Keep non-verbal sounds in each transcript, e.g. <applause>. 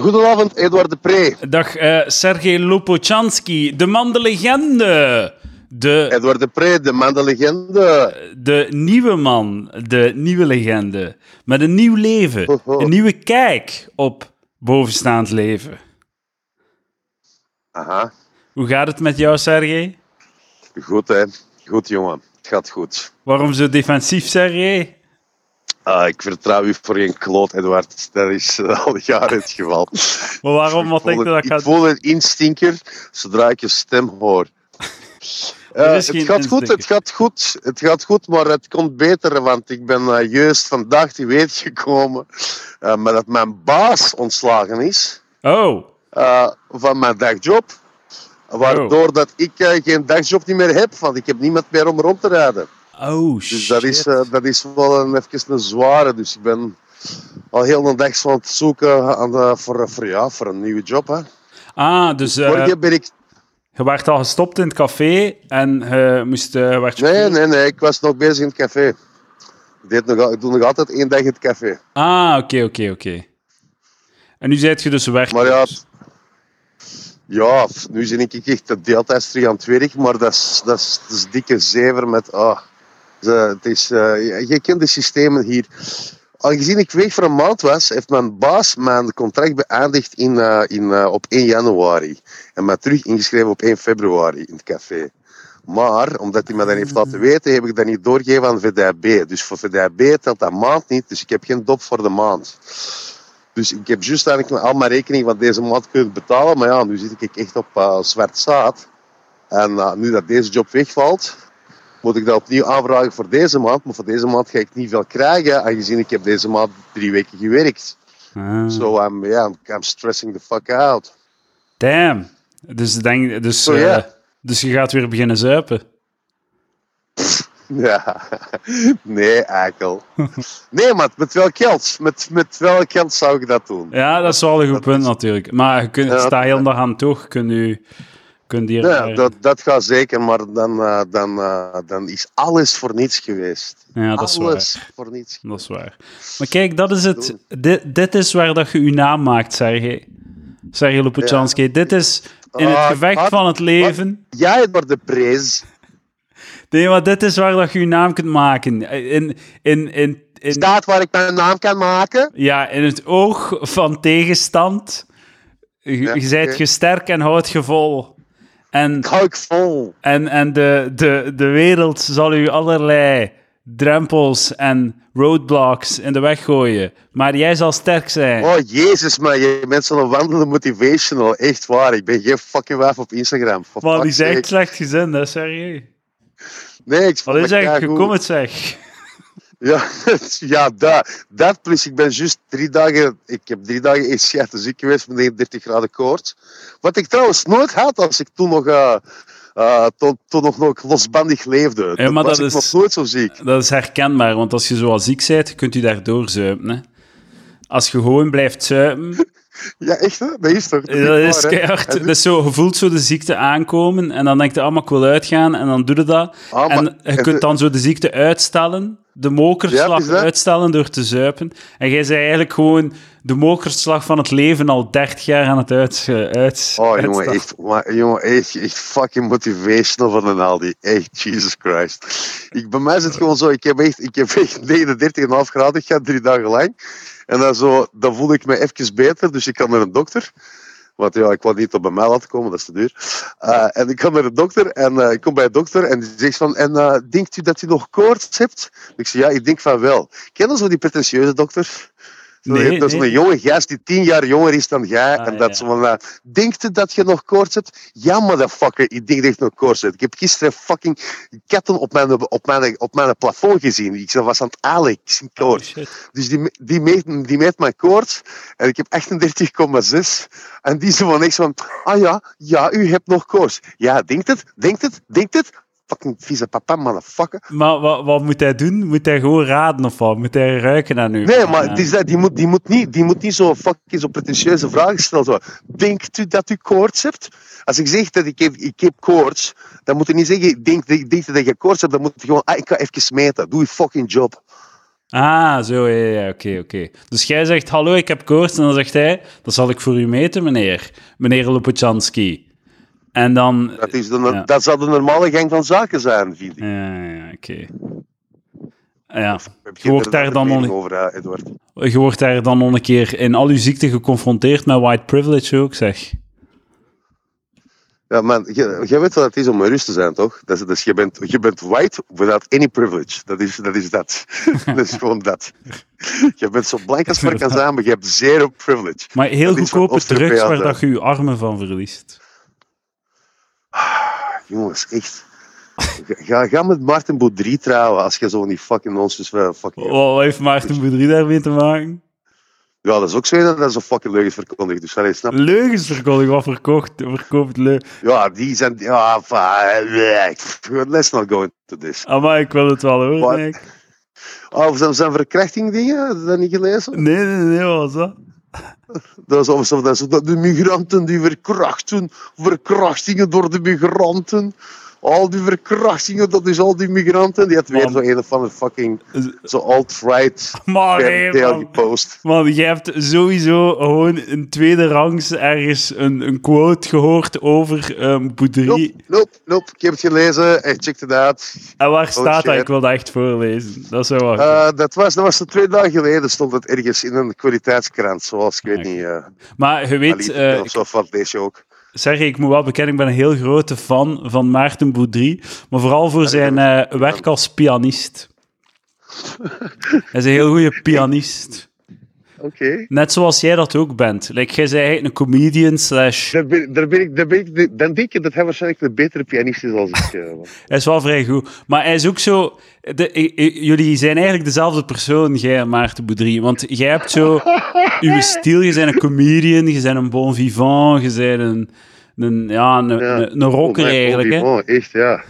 Goedenavond, Edouard de Pre. Dag, uh, Sergej Lopochanski, de man de legende. De, Edouard de Pre, de man de legende. De nieuwe man, de nieuwe legende. Met een nieuw leven, Oh, oh. een nieuwe kijk op bovenstaand leven. Aha, Hoe gaat het met jou, Sergej? goed hè. Goed jongen, het gaat goed. Waarom zo defensief, Sergej? Ah, ik vertrouw u voor geen kloot, Edouard. Dat is eh, al jaren het geval. Maar waarom, wat denk je dat ik gaat... voel een instinker zodra ik je stem hoor. <laughs> Eh, het gaat goed, het gaat goed, het gaat goed, maar het komt beter, want ik ben eh, juist vandaag te weten gekomen maar dat mijn baas ontslagen is Oh, van mijn dagjob. Waardoor dat ik geen dagjob niet meer heb, want ik heb niemand meer om rond te rijden. Oh, Dus dat is, eh, dat is wel een, even een zware. Dus ik ben al heel een dag aan het zoeken aan de, voor, voor, ja, voor een nieuwe job. Hè. Ah, dus Vorige ben ik... je werd al gestopt in het café en je moest... eh werd je Nee, nee, nee, ik was nog bezig in het café. Ik, deed nog, ik doe nog altijd één dag in het café. Ah, oké, oké, oké. En nu zijt je dus weg. Maar ja, ja nu ben ik echt de deeltijds terug aan het werk, maar dat is, dat is, dat is dikke zever met... ah ze- het is, eh, je- je kent de systemen hier. Aangezien ik weg voor een maand was, heeft mijn baas mijn contract beëindigd in, eh, in, eh, op 1 januari. En mij terug ingeschreven op 1 februari in het café. Maar, omdat hij me dat heeft laten weten, heb ik dat niet doorgegeven aan VDAB. Dus voor VDAB telt dat maand niet, dus ik heb geen dop voor de maand. Dus ik heb juist eigenlijk al mijn rekening van deze maand kunnen betalen. Maar ja, nu zit ik echt op eh, zwart zaad. En eh, nu dat deze job wegvalt, moet ik dat opnieuw aanvragen voor deze maand. Maar voor deze maand ga ik niet veel krijgen, aangezien ik heb deze maand drie weken gewerkt. Ah, So I'm, yeah, I'm, I'm stressing the fuck out. Damn. Dus, denk, dus, eh, dus je gaat weer beginnen zuipen. Ja, <laughs> nee, eikel. Nee, maar met welk geld? Met, met welk geld zou ik dat doen? Ja, dat is wel een goed punt natuurlijk. Maar je kunt, sta heel dag aan toch, kun je kunt hier... Ja, eh, dat, dat gaat zeker, maar dan, eh, dan, eh, dan is alles voor niets geweest. ja, dat is waar. alles voor niets. Dat is waar. Maar kijk, dat is het. Dit, dit is waar dat je je naam maakt, Sergej. Sergej Lopochanski. Dit is in het Ah, gevecht wat? van het leven. Jij wordt de prijs. Nee, maar dit is waar dat je je naam kunt maken. In, in, in, in, Staat waar ik mijn naam kan maken. ja, in het oog van tegenstand. Je, Ja, je bent je sterk en houdt je vol. En, vol. en, en de, de, de wereld zal u allerlei drempels en roadblocks in de weg gooien. Maar jij zal sterk zijn. Oh, jezus, man. Je bent zo'n wandelende motivational. Echt waar. Ik ben geen fucking wijf op Instagram. Man, die is echt slecht gezind, hè, serieus. Nee, ik Wat is eigenlijk gekomen, zeg? <laughs> Ja, ja dat, dat plus ik ben juist drie dagen, ik heb drie dagen in Seattle ziek geweest met 39 graden koorts. Wat ik trouwens nooit had als ik toen nog, eh, eh, toen, toen nog, nog losbandig leefde. Ja, maar Toen was dat is- nog nooit zo ziek. Dat is herkenbaar, want als je zo ziek bent, kunt u daardoor zuipen. Hè? Als je gewoon blijft zuipen, Ja, echt hè? Dat is toch? dat is waar, keihard. Dat is zo, je voelt zo de ziekte aankomen en dan denk je, ah, maar ik wil uitgaan en dan doe je dat. Ah, maar- en je en kunt de- dan zo de ziekte uitstellen, de Ja, mokerslag dat? uitstellen door te zuipen. En jij zei eigenlijk gewoon de mokerslag van het leven al 30 jaar aan het uit, uit, Oh, jongen, echt, maar, jongen echt, echt fucking motivational van een Aldi. Echt, Jesus Christ. Ik, bij mij is het gewoon zo, ik heb echt, ik heb echt <laughs> 39,5 graden gehad, drie dagen lang. En dan, zo, dan voelde ik me even beter, dus ik kan naar een dokter. Want ja, ik wou niet op bij mij laten komen, dat is te duur. Eh, en ik kan naar de dokter en eh, ik kom bij de dokter en die zegt van, en eh, denkt u dat u nog koorts hebt? Ik zeg, ja, ik denk van wel. Ken je zo die pretentieuze dokter? Nee, dat is nee. een jonge gast die tien jaar jonger is dan jij. Ah, en dat ja. ze van, eh, denkt u dat je nog koorts hebt? Ja, motherfucker, ik denk dat ik nog koorts heb. Ik heb gisteren fucking katten op mijn, op mijn, op mijn plafond gezien. Ik was aan het alen, ik zie koorts. Dus die, die, meet, die meet mijn koorts en ik heb 38,6. En die zo van niks van, ah ja, ja, u hebt nog koorts. Ja, denkt het, denkt het, denkt het. Fucking vieze papa, motherfucker. Maar wat, wat moet hij doen? Moet hij gewoon raden of wat? Moet hij ruiken aan u? Nee, maar Ja. dat, die, moet, die, moet niet, die moet niet zo fucking zo pretentieuze vragen stellen. Zo. Denkt u dat u koorts hebt? Als ik zeg dat ik heb, ik heb koorts, dan moet je niet zeggen, denk, denk, denk dat je koorts hebt. Dan moet je gewoon, ah, ik ga even meten. Doe je fucking job. Ah, zo, ja, ja, oké, oké. Dus jij zegt, hallo, ik heb koorts, en dan zegt hij, dat zal ik voor u meten, meneer. Meneer Lopochanski. En dan... Dat, is de, Ja. dat zal de normale gang van zaken zijn, vind ik. Ja, ja, oké. Ja, Ik heb Je wordt daar dan nog over, eh, Edward. je wordt daar dan nog een keer in al uw ziekte geconfronteerd met white privilege ook, zeg. Ja, man, je, je weet wat het is om rust te zijn, toch? Dat is, dus je, bent, je bent white without any privilege. Dat is dat. Is dat. <laughs> dat is gewoon dat. Je bent zo blank als <laughs> maar kan zijn, maar je hebt zero privilege. Maar heel goedkope drugs waar dat je je armen van verliest. Jongens, echt. Ga, ga met Martin Baudry trouwen als je zo niet fucking nonsense uh, fucking... Wat heeft Maarten Boudry daarmee te maken? Ja, dat is ook zo dat is een fucking leugens verkondigd. Dus allee, snap? Leugens wat verkocht, verkoopt leugens. Ja, die zijn... Ja, van, let's not go into this. Maar ik wil het wel horen, Wat? denk ik. Oh, zijn, zijn verkrachting dingen? Heb je dat niet gelezen? Nee, nee, nee, wat was dat? Dat is dat, zo- dat de migranten die verkrachten, verkrachtingen door de migranten. Al die verkrachtingen, dat is al die migranten. Die had weer zo een of andere fucking zo alt-right Maar nee, man. gepost. Man, je hebt sowieso gewoon een tweede rangs ergens een, een quote gehoord over um, Boudry. Nope, nope, nope. Ik heb het gelezen. I checked it out. En waar staat dat? Ik wil dat echt voorlezen. Dat zou wel. Eh, dat, was, dat was twee dagen geleden. Stond het ergens in een kwaliteitskrant. Zoals, ik weet Oké. niet, uh, maar je weet, eh, of zo van deze ook. Zeg, ik moet wel bekennen, ik ben een heel grote fan van Maarten Boudry, maar vooral voor zijn eh, werk als pianist. <laughs> Hij is een heel goede pianist. Oké. Net zoals jij dat ook bent. Like, jij bent eigenlijk een comedian slash... Daar ben, daar ben ik, daar ben ik, dan denk je dat hij waarschijnlijk een betere pianist is als ik. eh. Hij is wel vrij goed. Maar hij is ook zo... De, jullie zijn eigenlijk dezelfde persoon, jij en Maarten Boudry. Want jij hebt zo... <laughs> Uw stijl, je bent een comedian, je bent een bon vivant, je bent een... een ja, een, Ja. een, een rocker Oh, eigenlijk, hè. God, echt, ja.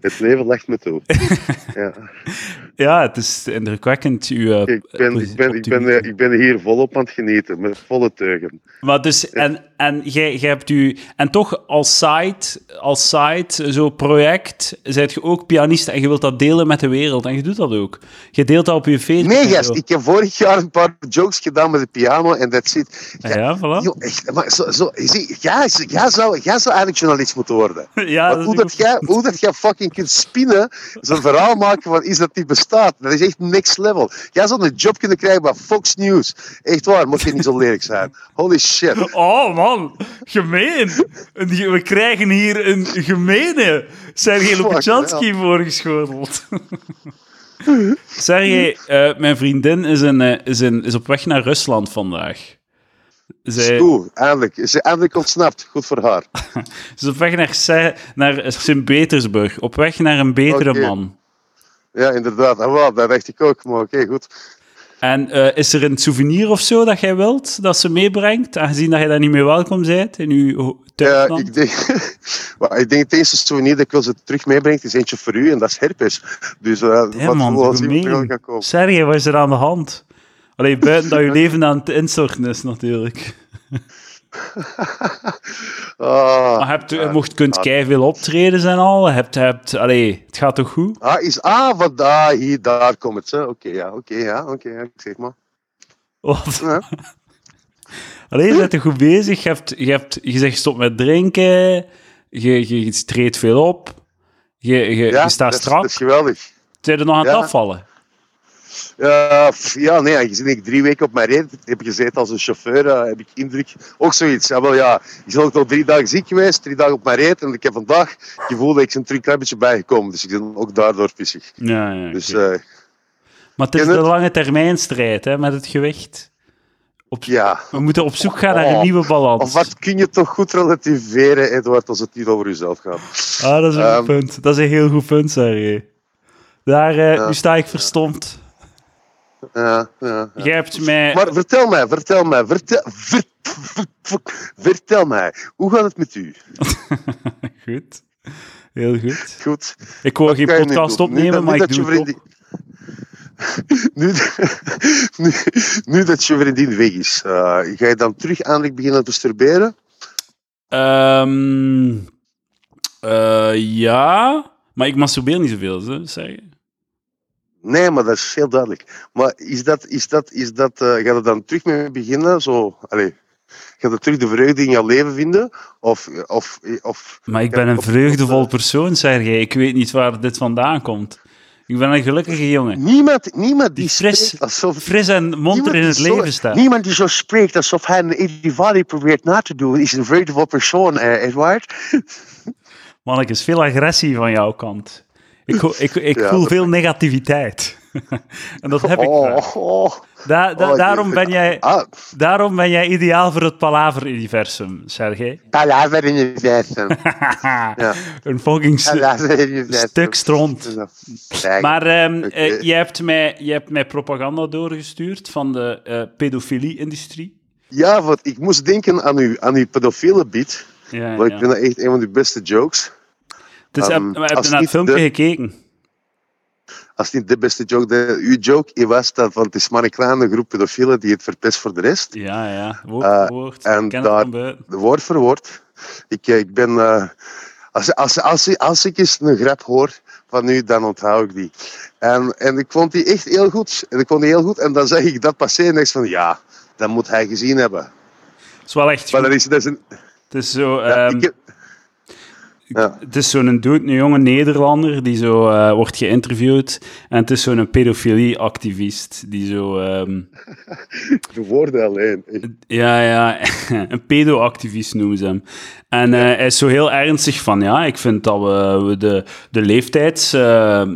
Het leven lacht me toe. <laughs> ja. Ja, het is indrukwekkend, uw... eh, Ik, ben, ik, ben, ik, ben, ik ben hier volop aan het genieten, met volle teugen. Maar dus, en, en jij, jij hebt u, en toch als site, als site, zo project, zijt je ook pianist en je wilt dat delen met de wereld. En je doet dat ook. Je deelt dat op je Facebook. Nee, gast, ik heb vorig jaar een paar jokes gedaan met de piano en dat zit. Ah Ja, voilà. Joh, echt, maar zo, zo, je ziet, jij, jij, zou, jij zou eigenlijk journalist moeten worden. <laughs> Ja, dat hoe, dat jij, hoe dat jij fucking kunt spinnen, zo'n verhaal maken van iets dat niet bestaat, dat is echt next level. Jij zou een job kunnen krijgen bij Fox News. Echt waar, moet je niet zo lelijk zijn. Holy shit. Oh man, gemeen. Een- We krijgen hier een gemene Sergej Lopachanski voorgeschoteld. Sergej, eh, mijn vriendin is, een, eh, is, een, is op weg naar Rusland vandaag. Zij, Goed, eindelijk. Is ze eindelijk ontsnapt. Goed voor haar. <laughs> Ze is op weg naar, naar Sint-Petersburg. Op weg naar een betere man. Ja, inderdaad. Ah, wel, dat dacht ik ook. Maar oké, goed. En eh, is er een souvenir of zo dat jij wilt, dat ze meebrengt? Aangezien dat je daar niet meer welkom bent in uw ho- Ja, thuisland? ik denk, <laughs> maar ik denk het eerste souvenir dat ik wil ze terug meebrengt, is eentje voor u en dat is herpes. Dus uh, Ja, wat man, zien wat gaat komen. Sergej, wat is er aan de hand? Alleen buiten dat je leven aan het instorten is, natuurlijk. <laughs> Ah, Maar hebt, je mocht, kunt Ah. veel optredens en al. Hebt, hebt, allee, het gaat toch goed? Ah, is, ah, daar, hier, daar komt het. Oké, ja, oké, ja, oké, ja, zeg maar. Wat? <laughs> Ja. Allee, je bent er goed bezig. Je, hebt, je, hebt, je zegt stop met drinken. Je, je treedt veel op. Je, je, Ja, je staat strak. dat is geweldig. Zijn er nog aan het afvallen? Ja, pff, ja, nee, aangezien ik drie weken op mijn reet heb gezeten als een chauffeur, eh, heb ik indruk. Ook zoiets. Ja, wel, ja, ik ben ook al drie dagen ziek geweest, drie dagen op mijn reet. En ik heb vandaag het gevoel dat ik terug een klein beetje bijgekomen. Dus ik ben ook daardoor pissig. Ja, ja. Dus eh, maar het is de het? lange termijn strijd hè, met het gewicht. Op, ja. We moeten op zoek gaan naar een Oh. nieuwe balans. Of wat kun je toch goed relativeren, Edward, als het niet over jezelf gaat? Ah, dat is een Ehm. goed punt. Dat is een heel goed punt, Sergej. Daar, nu sta ik verstomd. Ja, ja, ja. Jij hebt mij... Maar vertel mij, vertel mij, vertel, ver- ver- ver- vertel mij, hoe gaat het met u? <laughs> Goed. Heel goed. Goed. Ik wou geen je podcast opnemen, maar ik doe je het toch. vriendin- <laughs> Nu, <laughs> nu, nu dat je vriendin weg is, eh, ga je dan terug eindelijk beginnen te masturberen? Ehm, eh, ja, maar ik masturbeer niet zoveel, zeg je. Nee, maar dat is heel duidelijk. Maar is dat, is dat, is dat, uh, ga je dan terug mee beginnen? Zo, allez, ga je terug de vreugde in je leven vinden? Of, of, of, maar ik ben een vreugdevol persoon, Sergej. Ik weet niet waar dit vandaan komt. Ik ben een gelukkige jongen. Niemand, niemand die, fris, alsof, fris en monter in het leven staat. Niemand die zo spreekt alsof hij een Edivari probeert na te doen, is een vreugdevol persoon, eh, Edward. <laughs> Manneke, is veel agressie van jouw kant. Ik, ik, ik voel veel negativiteit. <laughs> en dat heb ik. Oh, oh. Da, da, oh, daarom, ben jij, ah. daarom ben jij ideaal voor het Palaver-universum, Sergej. Palaver-universum. <laughs> ja. Een fucking stuk stront. Maar um, okay. uh, hebt mij, je hebt mij propaganda doorgestuurd van de uh, pedofilie-industrie. Ja, want ik moest denken aan uw, aan uw pedofiele beat. Ja, want ik vind dat echt een van de beste jokes. Dus um, heb, heb je naar het filmpje gekeken? Als niet de beste joke. De, uw joke was dat van het is maar een kleine groep pedofielen die het verpest voor de rest. Ja, ja. Woord voor woord. Uh, en daar, woord voor woord. Ik, eh, ik ben... Uh, als, als, als, als ik eens een grap hoor van u, dan onthoud ik die. En, en ik vond die echt heel goed. En ik vond die heel goed. En dan zeg ik dat passeren en ik van ja, dat moet hij gezien hebben. Het is wel echt maar Dat is, dat is een, het is zo... Ja, um, ik, ja. Het is zo'n dood, een jonge Nederlander die zo uh, wordt geïnterviewd. En het is zo'n pedofilie-activist die zo... Um... <laughs> De woorden alleen. Ja, ja. <laughs> een pedo-activist noemen ze hem. En uh, hij is zo heel ernstig van, ja, ik vind dat we, de, de leeftijds... Uh,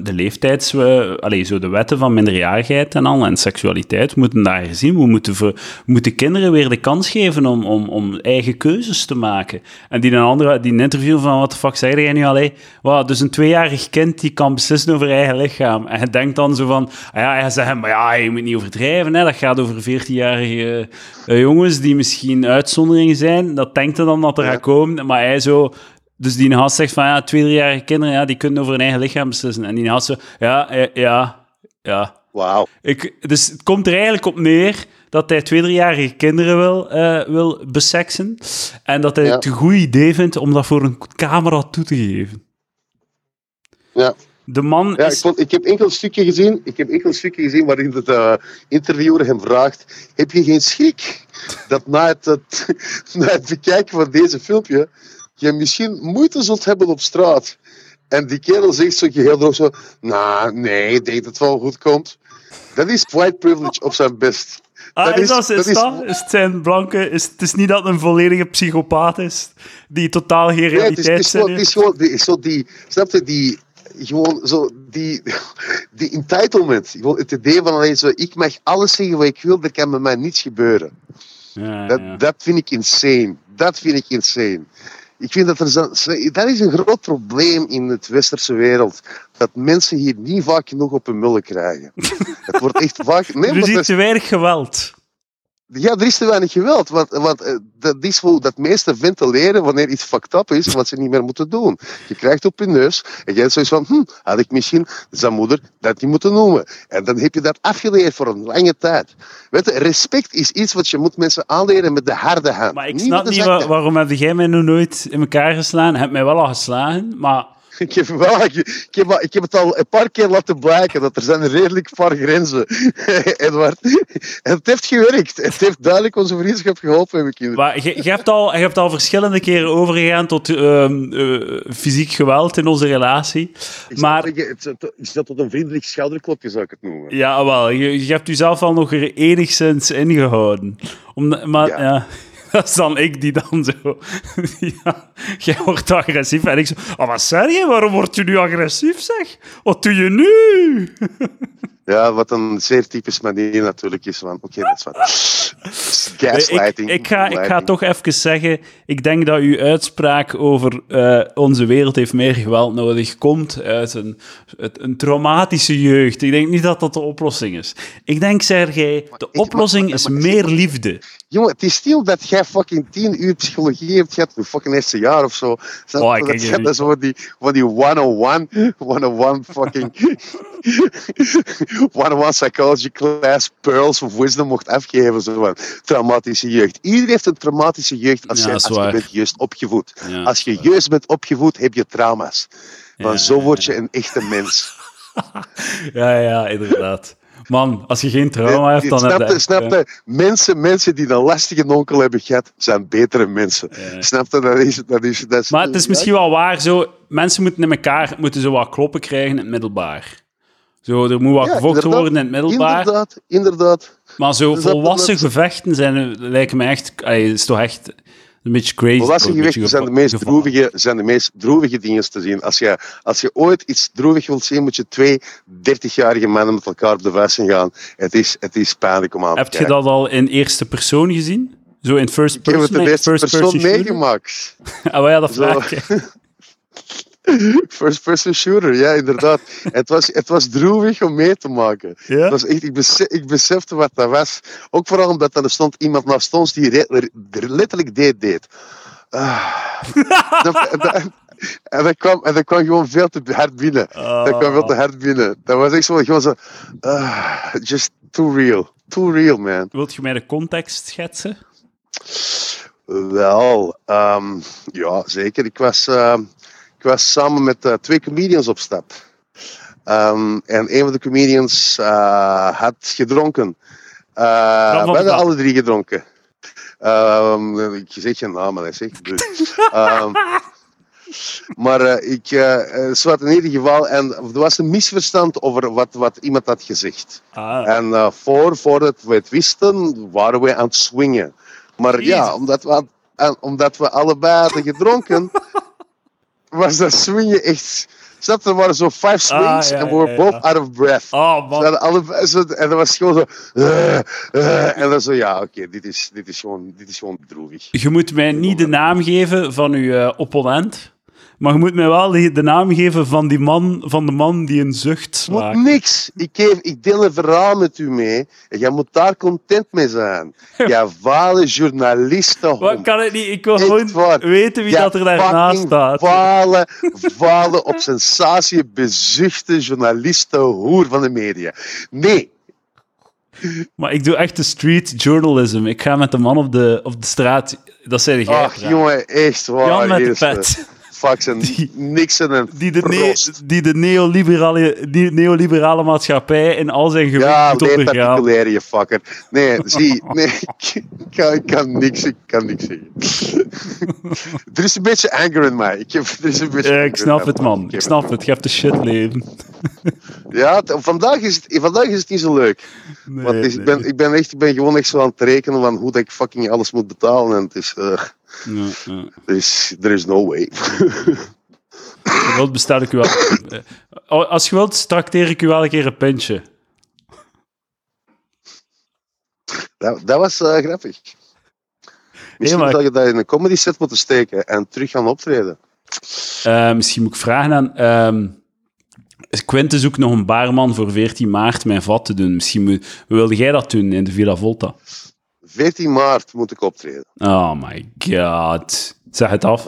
de leeftijds... We, allez, zo de wetten van minderjarigheid en al, en seksualiteit, moeten daar herzien. We moeten, we moeten kinderen weer de kans geven om, om, om eigen keuzes te maken. En die een andere, die een interview van, wat fuck zei jij nu al? Wow, dus een tweejarig kind die kan beslissen over eigen lichaam. En hij denkt dan zo van, ah ja, hij zegt, maar ja, je moet niet overdrijven, hè. dat gaat over 14-jarige uh, jongens die misschien uitzonderingen zijn. Dat denkt hij dan dat er gaat komen maar hij zo... Dus die gast zegt van, ja, twee, driejarige kinderen, ja, die kunnen over hun eigen lichaam beslissen. En die gast zo, ja, ja, ja. Wauw. Dus het komt er eigenlijk op neer dat hij twee, driejarige kinderen wil, uh, wil beseksen. En dat hij het een goed idee vindt om dat voor een camera toe te geven. Ja. De man ja, is... ik, vond, ik, heb enkel stukje gezien, ik heb enkel stukje gezien waarin de uh, interviewer hem vraagt: Heb je geen schrik dat na het, het, <laughs> na het bekijken van deze filmpje je misschien moeite zult hebben op straat? En die kerel zegt zo heel droog zo: Nou, nee, ik denk dat het wel goed komt. Dat is white privilege op zijn best. Ah, dat is, dat, is, is, dat? is het zijn blanke... Is, het is niet dat het een volledige psychopaat is, die totaal geen realiteit nee, het is, het is, gewoon, het is gewoon die, die, snap je, die, gewoon zo die, die entitlement. Gewoon het idee van alleen zo, ik mag alles zeggen wat ik wil, er kan bij mij niets gebeuren. Ja, dat, ja. dat vind ik insane. Dat vind ik insane. Ik vind dat er dat is een groot probleem in het westerse wereld. Dat mensen hier niet vaak genoeg op hun mullen krijgen. het wordt echt vaak... Nee, <laughs> er is te weinig geweld. Ja, er is te weinig geweld. Want, want uh, dat is hoe dat meeste ventileren wanneer iets fucked up is, wat ze niet meer moeten doen. Je krijgt op je neus en jij hebt zoiets van, hm, had ik misschien zijn moeder dat niet moeten noemen. En dan heb je dat afgeleerd voor een lange tijd. Weet je, respect is iets wat je moet mensen aanleren met de harde hand. Maar ik snap niet, niet waarom heb jij mij nog nooit in elkaar geslagen? Heb mij wel al geslagen, maar ik heb, wel, ik, heb, ik heb het al een paar keer laten blijken dat er zijn redelijk paar grenzen, <laughs> Edward. En het heeft gewerkt. Het heeft duidelijk onze vriendschap geholpen, heb ik Maar je, je, hebt al, je hebt al verschillende keren overgegaan tot uh, uh, fysiek geweld in onze relatie. Ik maar... is dat tot een vriendelijk schouderklopje, zou ik het noemen. Ja, wel. Je, je hebt jezelf al nog er enigszins ingehouden. Om, maar ja. ja. <laughs> dat is dan ik die dan zo... <laughs> ja, jij wordt agressief. En ik zo... Oh, wat zeg je? Waarom word je nu agressief, zeg? Wat doe je nu? <laughs> ja, wat een zeer typisch manier natuurlijk is van... Oké, dat is wat... Gaslighting. Ik, ik, ga, ik ga toch even zeggen... Ik denk dat uw uitspraak over uh, onze wereld heeft meer geweld nodig... komt uit een, uit een traumatische jeugd. Ik denk niet dat dat de oplossing is. Ik denk, Sergej, de oplossing is meer liefde. Jongen, het is stil dat jij fucking tien uur psychologie hebt gehad, je fucking eerste jaar of zo. Oh, dat jij dat zo van die, van die 101, 101 fucking <laughs> <laughs> 101 psychology class pearls of wisdom mocht afgeven. Zo van traumatische jeugd. Iedereen heeft een traumatische jeugd als, ja, je, als je bent juist opgevoed. Ja, als je juist bent opgevoed, heb je trauma's. Maar zo word je een echte mens. <laughs> Ja, ja, inderdaad. Man, als je geen trauma hebt, dan heb snap je... je, echt, snap je? Mensen, mensen die een lastige onkel hebben gehad, zijn betere mensen. Ja. Snap je? Dat is, dat is, dat is, Maar het is misschien wel waar, zo, mensen moeten in elkaar moeten zo wat kloppen krijgen in het middelbaar. Zo, er moet wat Ja, gevochten worden in het middelbaar. Inderdaad, inderdaad. Maar zo Dus volwassen dat- gevechten zijn, lijken me echt... allee, is toch echt een beetje crazy. Volwassen gewichten zijn de meest gevallen. droevige, zijn de meest droevige dingen te zien. Als je, als je ooit iets droevig wilt zien, moet je twee 30-jarige mannen met elkaar op de vuist gaan. Het is, het is pijnlijk om aan te Heb je dat al in eerste persoon gezien? Zo in first Ik heb person? het in eerste persoon meegemaakt. <laughs> Ah, ja, dat vraag ik. <laughs> <laughs> First person shooter, ja, inderdaad. het, was, het was droevig om mee te maken. Ja? Het was echt, ik, besef, ik besefte wat dat was. Ook vooral omdat er stond iemand naast ons die re- er letterlijk deed deed. Ah. <laughs> Dat- dat- en dat kwam, en dat kwam gewoon veel te hard binnen. Dat kwam veel te hard binnen. Dat was echt zo, gewoon zo... ah, just too real. Too real, man. Wilt je mij de context schetsen? Wel, ehm, ja, zeker. Ik was, ehm, ik was samen met eh, twee comedians op stap. Ehm, en een van de comedians eh, had gedronken. Van we hadden alle drie gedronken. Ehm, ik zeg geen naam, maar. Dus, ehm, maar eh, ik, eh, eh, zwart in ieder geval, en er was een misverstand over wat, wat iemand had gezegd. Ah, En eh, voor, voordat we het wisten, waren we aan het swingen. Maar ja, omdat we, aan- omdat we allebei hadden gedronken, <laughs> was dat swingen echt... Snap je, er waren zo vijf swings ja, en we were ja, both ja. out of breath. oh, man. zo, en dat was gewoon zo... eh, eh, en dan zo, ja, oké, dit, is, dit, is gewoon, dit is gewoon droevig. Je moet mij niet de naam geven van uw eh, opponent, maar je moet mij wel de, naam geven van, die man, van de man die een zucht moet slaakt. niks. Ik, geef, ik deel een verhaal met u mee. En jij moet daar content mee zijn. Jij vale journalisten. Wat kan het niet? Ik wil gewoon weten wie dat er daarnaast staat. Vale, <laughs> vale op sensatie bezuchte journalisten hoer van de media. Nee, Maar ik doe echt de street journalism. Ik ga met de man op de, op de straat. Dat zei jij. ach jongen, echt waar. Jan met de pet. Fucks en Die- Nixon en Die de, ne- die de neoliberale, die neoliberale maatschappij in al zijn gewicht Ja, moet ondergaan. particulier, je fucker. Nee, zie, nee, ik kan, ik kan niks, ik kan niks zeggen. <laughs> er is een beetje anger in mij. Ik, heb, er is een beetje Ja, ik snap het, man. Ik snap het. Je hebt een shit leven. <laughs> Ja, t- vandaag is, het, vandaag is het niet zo leuk. Nee, Want is- nee. ik, ben, ik, ben echt, ik ben gewoon echt zo aan het rekenen van hoe dat ik fucking alles moet betalen. En het is, eh, Ja, ja. er is, there is no way. <laughs> Als je wilt, bestel ik u wel. Eh, Als je wilt, trakteer ik u wel een keer een pintje. dat, dat was eh, grappig. Misschien maar- zou je dat in een comedy set moeten steken en terug gaan optreden. Eh, misschien moet ik vragen aan... ehm Quinte zoekt nog een baarman voor 14 maart mijn vat te doen. Misschien moet, wilde jij dat doen in de Villa Volta? 14 maart moet ik optreden. Oh my god. Zeg het af.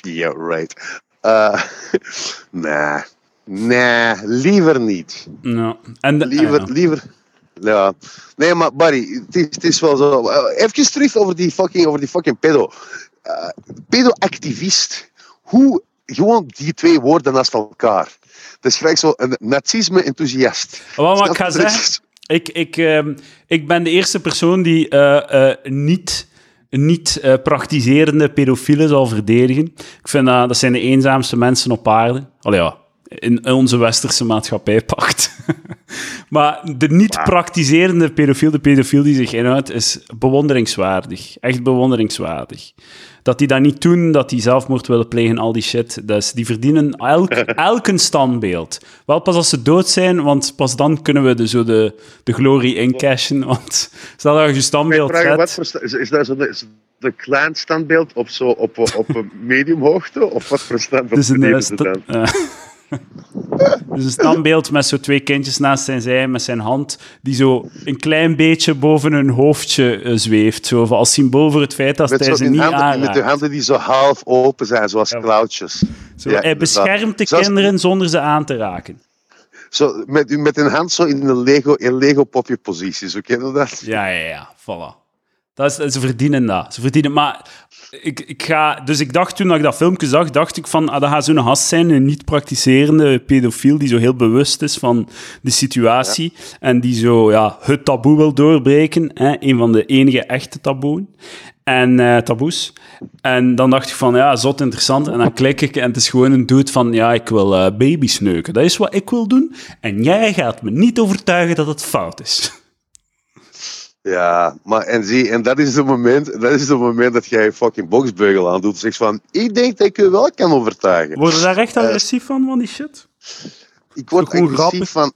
Yeah, <laughs> right. Eh nee. Nee, liever niet. En de- Liever, liever. Ja. Nee, maar Barry, het is, het is wel zo. Eh, even terug over die fucking, over die fucking pedo. Eh, pedo-activist. Hoe gewoon die twee woorden naast elkaar. Dat is gelijk zo een nazisme-enthousiast. Wat maar ik zeggen, ik, ik, ehm, ik ben de eerste persoon die eh, eh, niet, niet eh, praktiserende pedofielen zal verdedigen. Ik vind dat, dat zijn de eenzaamste mensen op aarde. Al ja, in, in onze westerse maatschappij pakt. <laughs> maar de niet praktiserende pedofiel, de pedofiel die zich inhoudt, is bewonderingswaardig. Echt bewonderingswaardig. Dat die dat niet doen, dat die zelfmoord willen plegen, al die shit. Dus die verdienen elk, <laughs> elk een standbeeld. Wel pas als ze dood zijn, want pas dan kunnen we de, zo de, de glorie incashen. Want stel dat je je standbeeld wat zet... voor is, is dat zo de, klein standbeeld op, zo, op, op een mediumhoogte? Of wat voor standbeeld Dus <laughs> een, dus een standbeeld met zo twee kindjes naast zijn zij, met zijn hand, die zo een klein beetje boven hun hoofdje eh, zweeft. Zo, als symbool voor het feit dat Met, hij ze niet handen, met aanraakt. de handen die zo half open zijn, zoals klauwtjes. Zo, Ja, hij beschermt de kinderen zonder ze aan te raken. Zo, met, met een hand zo in een Lego, in Lego popje positie, zo ken je dat? Ja, ja, ja, voilà. Dat is, ze verdienen dat. Ze verdienen, maar ik, ik ga... Dus ik dacht toen dat ik dat filmpje zag, dacht ik van, ah, dat gaat zo'n gast zijn, een niet-praktiserende pedofiel, die zo heel bewust is van de situatie en die zo, ja, het taboe wil doorbreken. Hè, een van de enige echte taboen. En eh, taboes. En dan dacht ik van, ja, zot interessant. En dan klik ik en het is gewoon een dude van, ja, ik wil eh baby's neuken. Dat is wat ik wil doen. En jij gaat me niet overtuigen dat het fout is. Ja, maar en zie, en dat is het moment, dat is het moment dat jij fucking boksbeugel aan doet. Zegt van, ik denk dat ik je wel kan overtuigen. Worden we daar echt agressief van, van die shit? Ik word agressief van,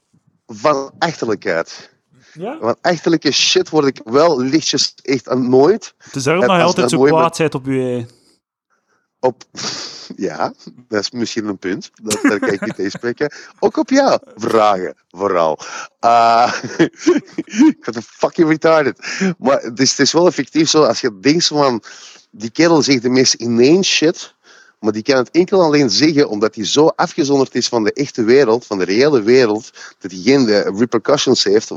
van achterlijkheid. Ja? Van achterlijke shit word ik wel lichtjes echt aan nooit Het is daarom dat je altijd zo kwaad bent op je... op... Ja, dat is misschien een punt. Dat, daar kan ik niet tegen spreken. Ook op jou vragen, vooral. Uh, <laughs> ik word fucking retarded. Maar het is, wel effectief zo, als je denkt van... Die kerel zegt de meest inane shit... Maar die kan het enkel alleen zeggen omdat hij zo afgezonderd is van de echte wereld, van de reële wereld, dat hij geen eh, repercussions heeft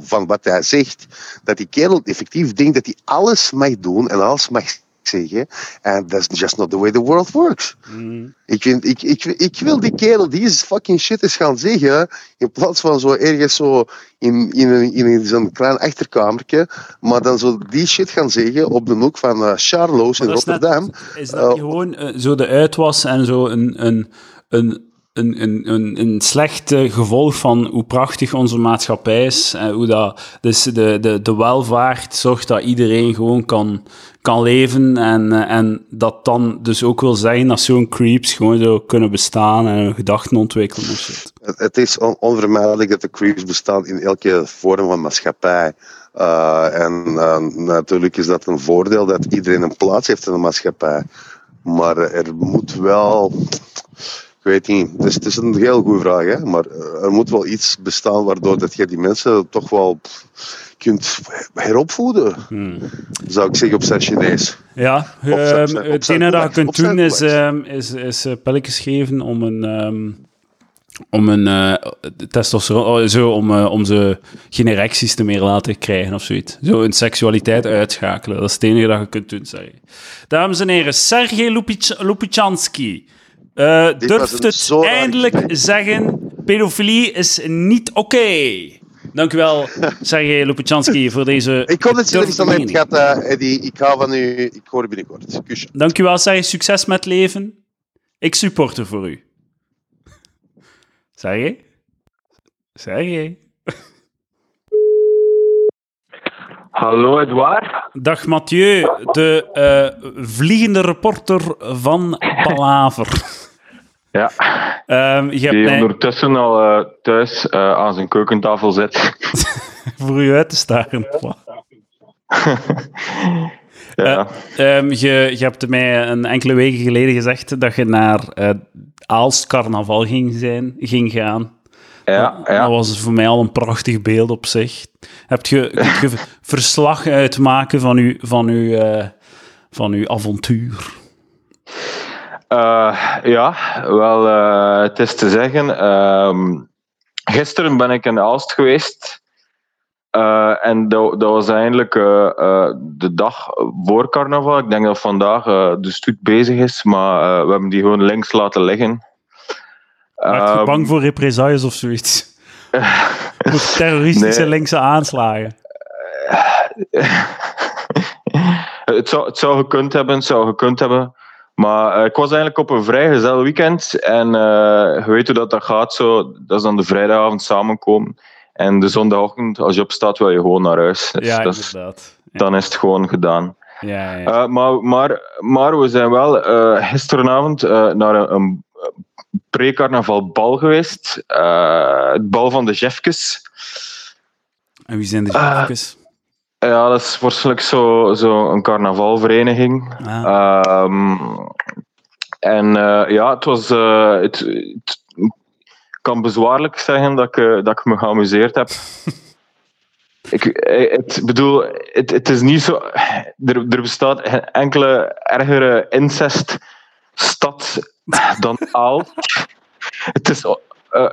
van wat hij zegt. Dat die kerel effectief denkt dat hij alles mag doen en alles mag zeggen. En that's just not the way the world works. Mm. Ik, vind, ik, ik, ik wil die kerel die is fucking shit eens gaan zeggen, in plaats van zo ergens zo in, in, een- in, zo'n klein achterkamertje, maar dan zo die shit gaan zeggen op de hoek van eh Charlo's in is net- Rotterdam. Is dat Eh, gewoon eh, zo de uitwas en zo een, een, een, een, een, slecht eh, gevolg van hoe prachtig onze maatschappij is? En hoe dat, dus de, de, de welvaart zorgt dat iedereen gewoon kan, kan leven en, eh, en dat dan dus ook wil zeggen dat zo'n creeps gewoon zo kunnen bestaan en hun gedachten ontwikkelen. Het, is on- onvermijdelijk dat de creeps bestaan in elke vorm van maatschappij. En natuurlijk is dat een voordeel dat iedereen een plaats heeft in de maatschappij. Maar er moet wel. Ik weet niet, het is, het is een heel goede vraag, hè? maar eh, er moet wel iets bestaan waardoor dat je die mensen toch wel kunt heropvoeden, Hmm. zou ik zeggen op zijn Chinees. Ja, Op ehm, op zijn- op het enige dat je kunt doen is, ehm, is, is eh, pilletjes geven om een, ehm, om een eh, testosteron, oh, zo, om, om ze geen erecties te meer laten krijgen of zoiets. Zo hun seksualiteit uitschakelen. Dat is het enige dat je kunt doen, zeg. Dames en heren, Sergej Lupich- Lupichanski eh, was durft het eindelijk zeggen, pedofilie is niet oké. Dank u wel, <laughs> Sergej Lupichanski, voor deze Ik hoop dat je er iets durfde aan hebt mening. gehad, eh, Eddie. Ik hou van u. Ik hoor u binnenkort. Kusje. Dankjewel, Sergej. Succes met leven. Ik supporter voor u. Sergej? Sergej? <laughs> Hallo Edouard. Dag Mathieu, de eh, vliegende reporter van Palaver. Ja, Ehm, je hebt die mij ondertussen al eh, thuis eh, aan zijn keukentafel zit. <laughs> voor u uit te staren. <laughs> ja. Ehm, je, je hebt mij een enkele weken geleden gezegd dat je naar eh Aalst carnaval ging, zijn, ging gaan. ja, Dat ja. was voor mij al een prachtig beeld op zich. Heb je, <laughs> kunt je verslag uitmaken van uw, van uw, eh, van uw avontuur? Eh, ja, wel, eh, het is te zeggen. ehm, gisteren ben ik in Aalst geweest. Eh, en dat, dat was eigenlijk eh, de dag voor carnaval. Ik denk dat vandaag de stoet bezig is, maar we hebben die gewoon links laten liggen. Werd je Ehm, bang voor represailles of zoiets? <laughs> Voor terroristische Nee. linkse aanslagen? <laughs> het, zou, het zou gekund hebben, het zou gekund hebben. Maar eh, ik was eigenlijk op een vrij gezellig weekend. En eh, je weet hoe dat, dat gaat. Zo, dat is dan de vrijdagavond samenkomen. En de zondagochtend, als je opstaat, wil je gewoon naar huis. Dus ja, dat is- dan is het gewoon gedaan. ja, ja. Eh, maar, maar, maar we zijn wel gisteravond naar een, een pre-carnaval-bal geweest. Eh, het bal van de Jeffkes. En wie zijn de jefkes? Ja, dat is voorselijk zo, zo een carnavalvereniging. Ah, Ehm, en eh, ja, het was. eh, het, kan bezwaarlijk zeggen dat ik, eh, dat ik me geamuseerd heb. <laughs> ik het, bedoel, het, het is niet zo. Er, er bestaat geen enkele ergere inceststad dan Aal. Het is.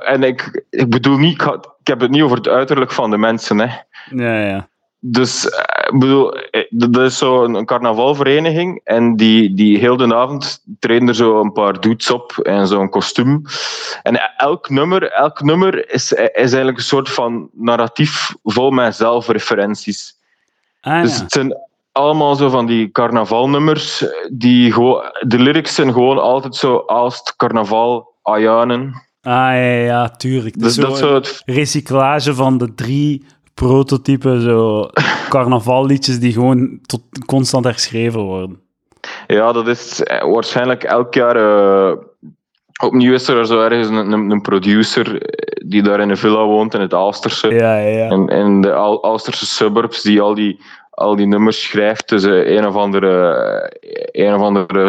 en ik, ik bedoel niet, ik, ik heb het niet over het uiterlijk van de mensen. Hè. ja, ja. Dus eh, ik bedoel, eh, dat is zo een, carnavalvereniging en die, die heel de avond trainen er zo een paar dudes op en zo'n kostuum. En elk nummer, elk nummer is, is eigenlijk een soort van narratief vol met zelfreferenties. Ah, Dus het zijn allemaal zo van die carnavalnummers. Die gewoon, de lyrics zijn gewoon altijd zo als het carnaval, Ayanen. Ah, ja, ja, tuurlijk. Dus dat is zo het een recyclage van de drie prototypen zo <laughs> carnavalliedjes die gewoon tot, constant herschreven worden. Ja, dat is eh, waarschijnlijk elk jaar. eh, opnieuw is er zo ergens een, een, een producer eh, die daar in een villa woont in het Aalsterse. Ja, ja, ja. En in de Al- Aalsterse suburbs die al die, al die nummers schrijft. Dus een of andere, een of andere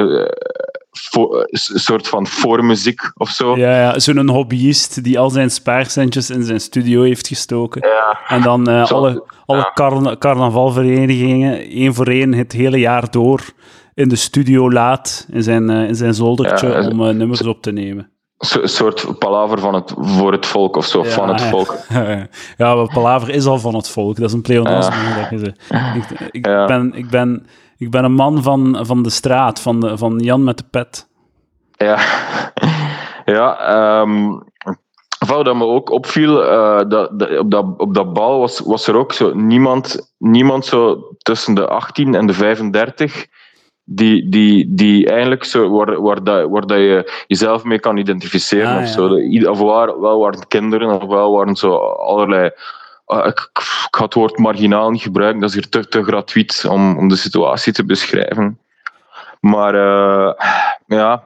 soort van voormuziek of zo. Ja, ja. Zo'n hobbyist die al zijn spaarcentjes in zijn studio heeft gestoken. Ja. En dan eh, Zo- alle, alle ja. carna- carnavalverenigingen één voor één het hele jaar door in de studio laat, in zijn, eh, in zijn zoldertje, Ja, om eh, nummers op te nemen. Een soort palaver van het, voor het volk of zo, Ja, van het volk. <laughs> ja, maar Palaver is al van het volk. Dat is een pleonasme. Ik, ben, ik, ben, ik ben een man van, van de straat, van, de, van Jan met de pet. Ja, <laughs> ja wat dat me ook opviel, eh, dat, dat- op, dat, op dat bal was, was er ook zo niemand, niemand zo tussen de 18 en de 35 die, die, die eigenlijk zo, waar, waar, dat, waar dat je jezelf mee kan identificeren. Ah, of ja. zo. Ieder- Of waar, wel waren het kinderen, of wel waren zo allerlei... ah, ik, ik ga het woord marginaal niet gebruiken, dat is hier te, te gratuit om, om de situatie te beschrijven. Maar uh, ja,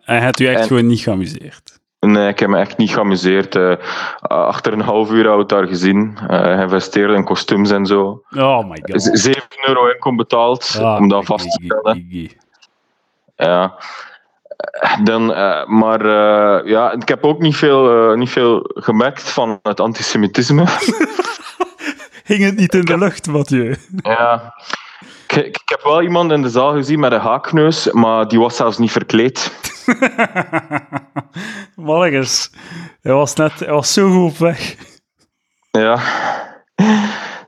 Hij had u echt En- gewoon niet geamuseerd. Nee, ik heb me echt niet geamuseerd. Uh, achter een half uur had ik daar gezien. Uh, investeerde in kostuums en zo. Oh my god. 7 euro inkom betaald Ah, om dat vast te stellen. Ja. Dan, uh, maar uh, ja, ik heb ook niet veel, uh, niet veel gemerkt van het antisemitisme. <laughs> Hing het niet in de lucht, Mathieu? ja. Ik, ik, heb wel iemand in de zaal gezien met een haakneus, maar die was zelfs niet verkleed. <laughs> Mannetjes. Hij was net, hij was zo goed op weg. Ja.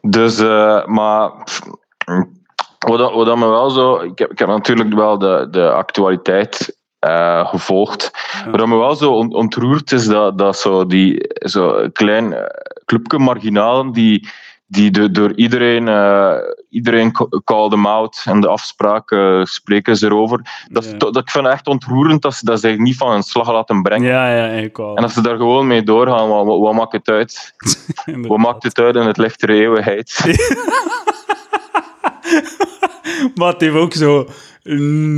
Dus, maar. Pff, wat, dat, wat dat me wel zo. Ik heb, ik heb natuurlijk wel de, de actualiteit uh, gevolgd. Ja. Wat me wel zo on, ontroert is dat, dat zo die zo klein uh, clubje marginalen die. Die de, door iedereen, uh, iedereen called them out en de afspraken spreken ze erover. Dat, ja. dat, ik vind het echt ontroerend dat ze dat zich niet van hun slag laten brengen. Ja, ja. En dat ze daar gewoon mee doorgaan, wat, wat, wat maakt het uit? <laughs> wat maakt het uit in het lichtere eeuwigheid? <laughs> maar het heeft ook zo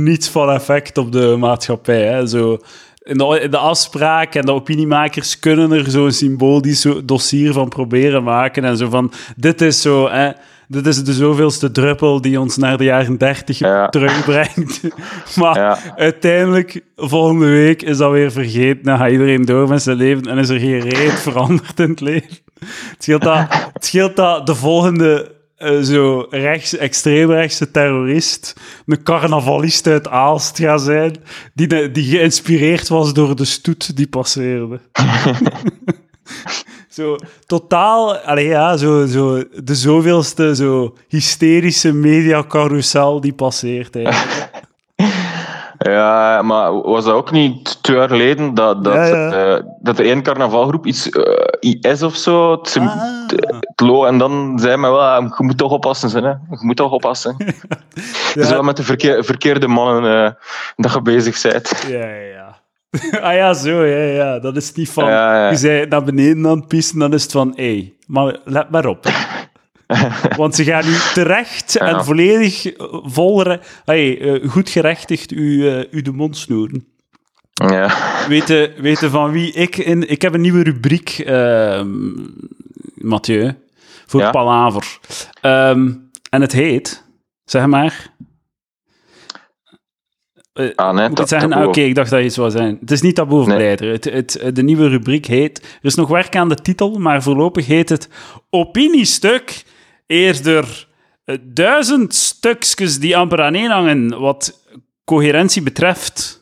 niets van effect op de maatschappij. Hè? Zo, in, de, in de afspraak en de opiniemakers kunnen er zo'n symbolisch dossier van proberen maken. En zo van, dit is zo... Hè, dit is de zoveelste druppel die ons naar de jaren 30 ja. terugbrengt. <laughs> maar ja. uiteindelijk, volgende week, is dat weer vergeten. Dan gaat iedereen door met zijn leven en is er geen reet veranderd in het leven. Het scheelt dat, het scheelt dat de volgende uh, zo rechts, extreemrechtse terrorist, een carnavalist uit Aalst gaat zijn, die, die geïnspireerd was door de stoet die passeerde. <laughs> zo totaal, allee, ja, zo, zo, de zoveelste zo hysterische mediacarousel die passeert. Eigenlijk. <laughs> Ja, maar was dat ook niet twee jaar geleden dat, dat, ja, ja. Uh, dat de één carnavalgroep iets uh, IS of zo, het, ah. lo, en dan zei men wel, je moet toch oppassen, hè? je moet toch oppassen. <laughs> ja. Dus wel met de verkeer, verkeerde mannen uh, dat je bezig bent. Ja, ja, ja. <laughs> ah ja, zo, ja, ja. Dat is niet van, je zei naar beneden aan het pissen, dan is het van, hé, hey, maar let maar op. <laughs> Want ze gaan u terecht ja. en volledig vol, hey, goed gerechtigd u, uh, u de mond snoeren. Ja. Weten, weten van wie ik in... Ik heb een nieuwe rubriek, uh, Mathieu, voor ja. Palaver. Um, en het heet, zeg maar... Uh, ah, nee, moet ik zeggen? Ah, Oké, okay, ik dacht dat je het zou zijn. Het is niet taboe nee. het, het, De nieuwe rubriek heet... Er is nog werk aan de titel, maar voorlopig heet het Opiniestuk eerder duizend stukjes die amper aan één hangen wat coherentie betreft.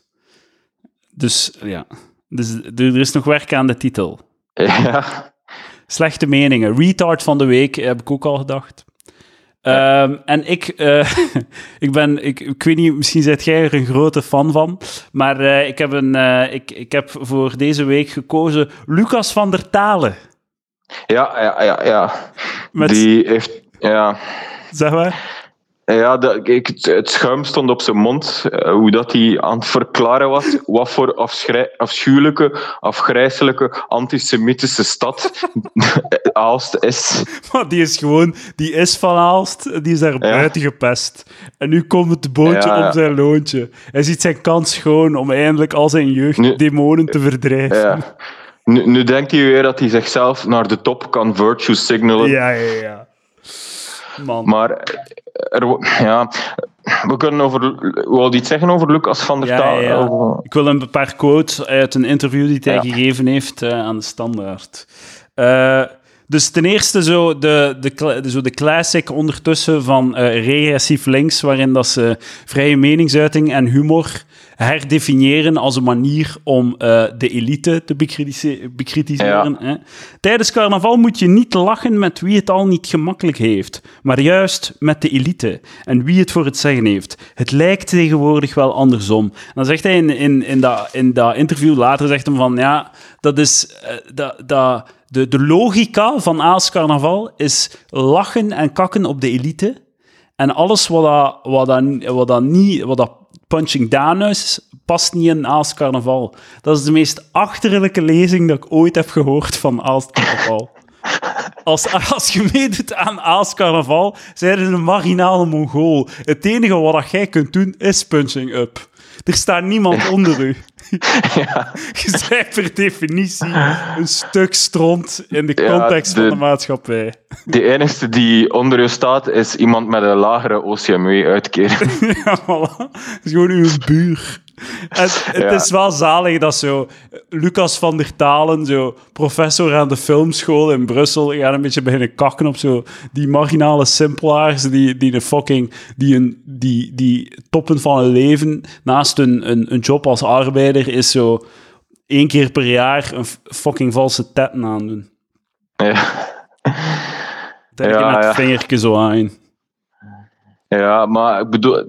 Dus ja, dus, er is nog werk aan de titel. <laughs> Ja. Slechte meningen. Retard van de week heb ik ook al gedacht. Ehm, en ik, eh, <laughs> ik ben, ik, ik weet niet, misschien zit jij er een grote fan van, maar eh, ik, heb een, eh, ik, ik heb voor deze week gekozen Lucas van der Talen. Ja, ja, ja. ja. Met- Die heeft... Ja, Zeg maar. Ja de, ik, het- schuim stond op zijn mond. eh, hoe dat hij aan het verklaren was wat voor afschuwelijke, afgrijzelijke, antisemitische stad <laughs> Aalst is. Maar die is gewoon, die is van Aalst, die is daar buiten gepest. En nu komt het bootje Ja, om zijn loontje. Hij ziet zijn kans schoon om eindelijk al zijn jeugddemonen te verdrijven. Ja. Nu, nu denkt hij weer dat hij zichzelf naar de top kan virtue signalen. ja, ja. ja. Man. Maar er, ja, we kunnen over. Wil iets zeggen over Lucas van der Ja, Taal? ja, ja. Over- Ik wil een paar quotes uit een interview die hij gegeven heeft eh, aan de standaard. Dus ten eerste zo de, de, zo de classic ondertussen van eh, regressief links, waarin dat ze vrije meningsuiting en humor herdefiniëren als een manier om eh, de elite te bekritise- bekritiseren. Hè. Tijdens carnaval moet je niet lachen met wie het al niet gemakkelijk heeft, maar juist met de elite en wie het voor het zeggen heeft. Het lijkt tegenwoordig wel andersom. En dan zegt hij in, in, in, dat, in dat interview later, zegt hem van, ja, dat is... eh, dat, dat, de, de logica van Aals carnaval is lachen en kakken op de elite. En alles wat dat, wat dat, wat dat niet, wat dat punching down is, past niet in Aals carnaval. Dat is de meest achterlijke lezing dat ik ooit heb gehoord van Aals carnaval. Als, als je meedoet aan Aals carnaval, zijn je een marginale mongool. Het enige wat jij kunt doen, is punching up. Er staat niemand onder u. <laughs> <laughs> Je bent per definitie een stuk stront in de Ja, context de- van de maatschappij. <laughs> De enige die onder je staat is iemand met een lagere OCMW-uitkering. Ja, voilà. Het is gewoon uw buur. Het Ja. is wel zalig dat zo Lucas van der Talen, zo professor aan de filmschool in Brussel, gaat een beetje beginnen kakken op zo die marginale simpelaars die, die de fucking die, een, die, die toppen van hun leven naast hun een, een job als arbeider is zo één keer per jaar een fucking valse tetten aandoen. ja. Denk je Ja, met ja. het vingertje zo aan. ja, maar ik bedoel.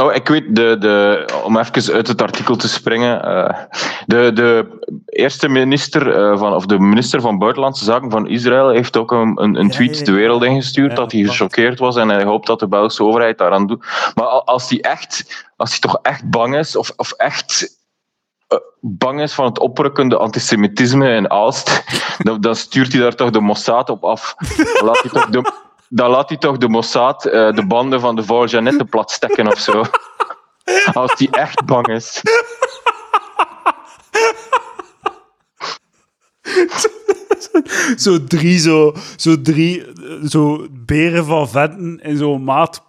Oh, ik weet, de, de, om even uit het artikel te springen. eh, de, de eerste minister, eh, van, of de minister van Buitenlandse Zaken van Israël, heeft ook een, een, een Ja, tweet ja, de wereld ingestuurd dat hij gechoqueerd was en hij hoopt dat de Belgische overheid daaraan doet. Maar al- als hij echt, als hij toch echt bang is, of, of echt eh, bang is van het oprukkende antisemitisme in Aalst, <laughs> dan, dan stuurt hij daar toch de Mossad op af. Laat hij toch de, dan laat hij toch de Mossad eh, de banden van de vrouw Jeannette platstekken of zo. <laughs> Als hij echt bang is. <laughs> zo drie, zo, zo drie, zo beren van venten in zo'n maat,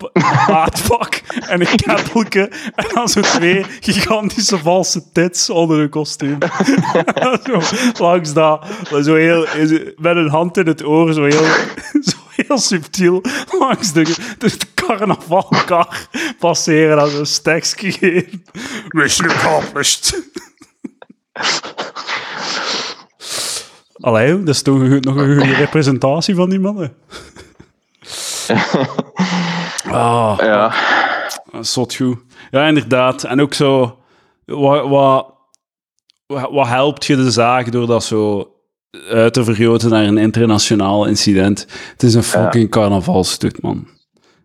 maatpak en een kettelke. En dan zo twee gigantische valse tits onder een kostuum. <laughs> zo langs dat, zo heel, met een hand in het oor, zo heel, zo heel subtiel langs de, de carnavalkar passeren en zo'n stekstje geven. Mission accomplished. Allee, dat is toch een, nog een goede <laughs> representatie van die mannen. <laughs> Ah, Ja, zot goed. Ja, inderdaad. En ook zo... Wat, wat, wat wat helpt je de zaak door dat zo uit te vergroten naar een internationaal incident? Het is een fucking carnavalstuk, man.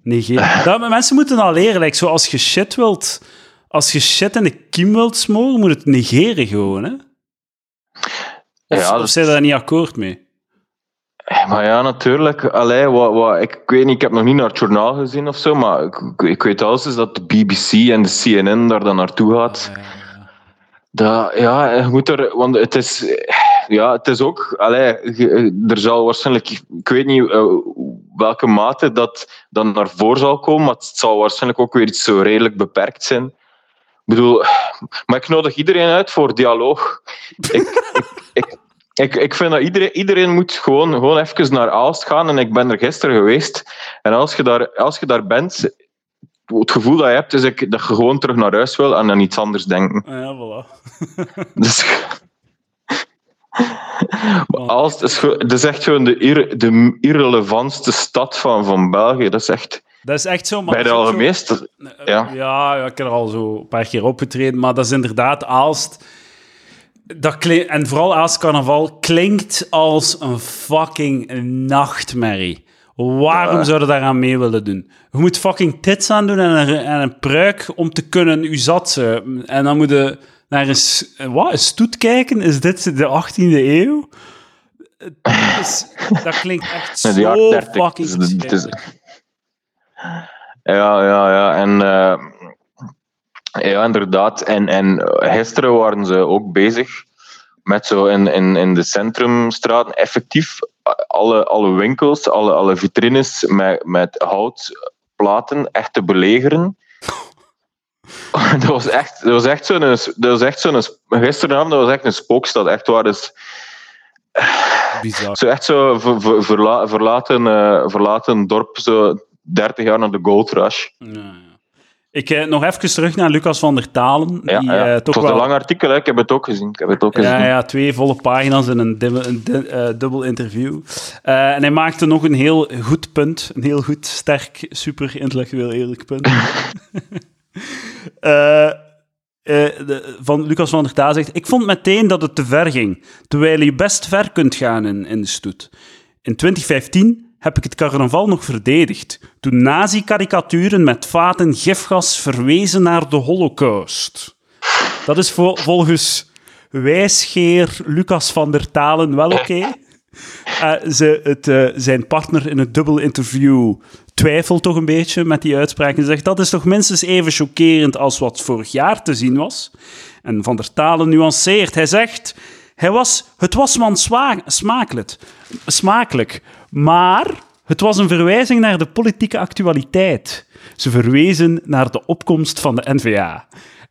Negeer. <laughs> Dat, mensen moeten dat leren. Like, zo als je shit wilt... Als je shit in de kiem wilt smoren, moet het negeren gewoon, hè? Of, Ja, of dat- zijn daar niet akkoord mee? maar ja, natuurlijk. Allee, wat, wat, ik, ik weet niet, ik heb nog niet naar het journaal gezien of zo, maar ik, ik weet alles is dat de BBC en de CNN daar dan naartoe gaat. Dat, ja, je moet er, want het is, ja, het is ook, allee, je- er zal waarschijnlijk, ik weet niet eh, welke mate dat dan naar voren zal komen, maar het zal waarschijnlijk ook weer iets zo redelijk beperkt zijn. Ik bedoel, maar ik nodig iedereen uit voor dialoog. Ik, ik, ik, ik, ik vind dat iedereen, iedereen moet gewoon, gewoon even naar Aalst gaan en ik ben er gisteren geweest. En als je daar, als je daar bent, het gevoel dat je hebt is dat je gewoon terug naar huis wil en aan iets anders denken. Ja, voilà. Dus, <laughs> <laughs> Maar Aalst is, dat is echt gewoon de, ir- de irrelevantste stad van, van België. Dat is echt Dat is echt zo, maar bij de algemeenste. Eh, Ja. ja. ik heb er al zo een paar keer opgetreden, maar dat is inderdaad Aalst. Dat en vooral Aalst Carnaval klinkt als een fucking nachtmerrie. Waarom Ja. zouden daar aan mee willen doen? Je moet fucking tits aan doen en een, en een pruik om te kunnen u zat zijn. En dan moet je naar een, s- wat, een stoet kijken. Is dit de 18e eeuw? Dat, is- dat klinkt echt <laughs> zo de jaren 30. fucking Het is- het is- verschrikkelijk. Ja, ja, ja. En eh, ja, inderdaad. En, en gisteren waren ze ook bezig met zo in, in, in de centrumstraten effectief alle, alle winkels, alle, alle vitrines met, met houtplaten echt te belegeren. <laughs> dat was echt, dat was echt zo'n, dat was echt zo'n, gisteravond dat was echt een spookstad, echt waar. Dus, Bizar. zo echt zo ver- ver- verla- verlaten, eh, verlaten dorp, zo 30 jaar na de Gold Rush. Ik eh, nog even terug naar Lucas van der Talen. Ja, die, ja. eh, het toch was wel... een lang artikel, hè. ik heb het ook gezien. Ik heb het ook gezien. Ja, ja, twee volle pagina's en een, dubbel, een eh, dubbel interview. Eh, en hij maakte nog een heel goed punt. Een heel goed, sterk, super intellectueel eerlijk punt. <laughs> Eh, eh, van Lucas van der Taal zegt... Ik vond meteen dat het te ver ging, terwijl je best ver kunt gaan in, in de stoet. In 2015 heb ik het carnaval nog verdedigd, toen nazi-karikaturen met vaten gifgas verwezen naar de holocaust. Dat is vol- volgens wijsgeer Lucas van der Talen wel oké. Eh, ze, het, eh, zijn partner in het dubbel interview twijfelt toch een beetje met die uitspraak en zegt dat is toch minstens even chockerend als wat vorig jaar te zien was. En Van der Talen nuanceert. Hij zegt, hij was, het was man smakelijk, smakelijk, maar het was een verwijzing naar de politieke actualiteit. Ze verwezen naar de opkomst van de N-VA.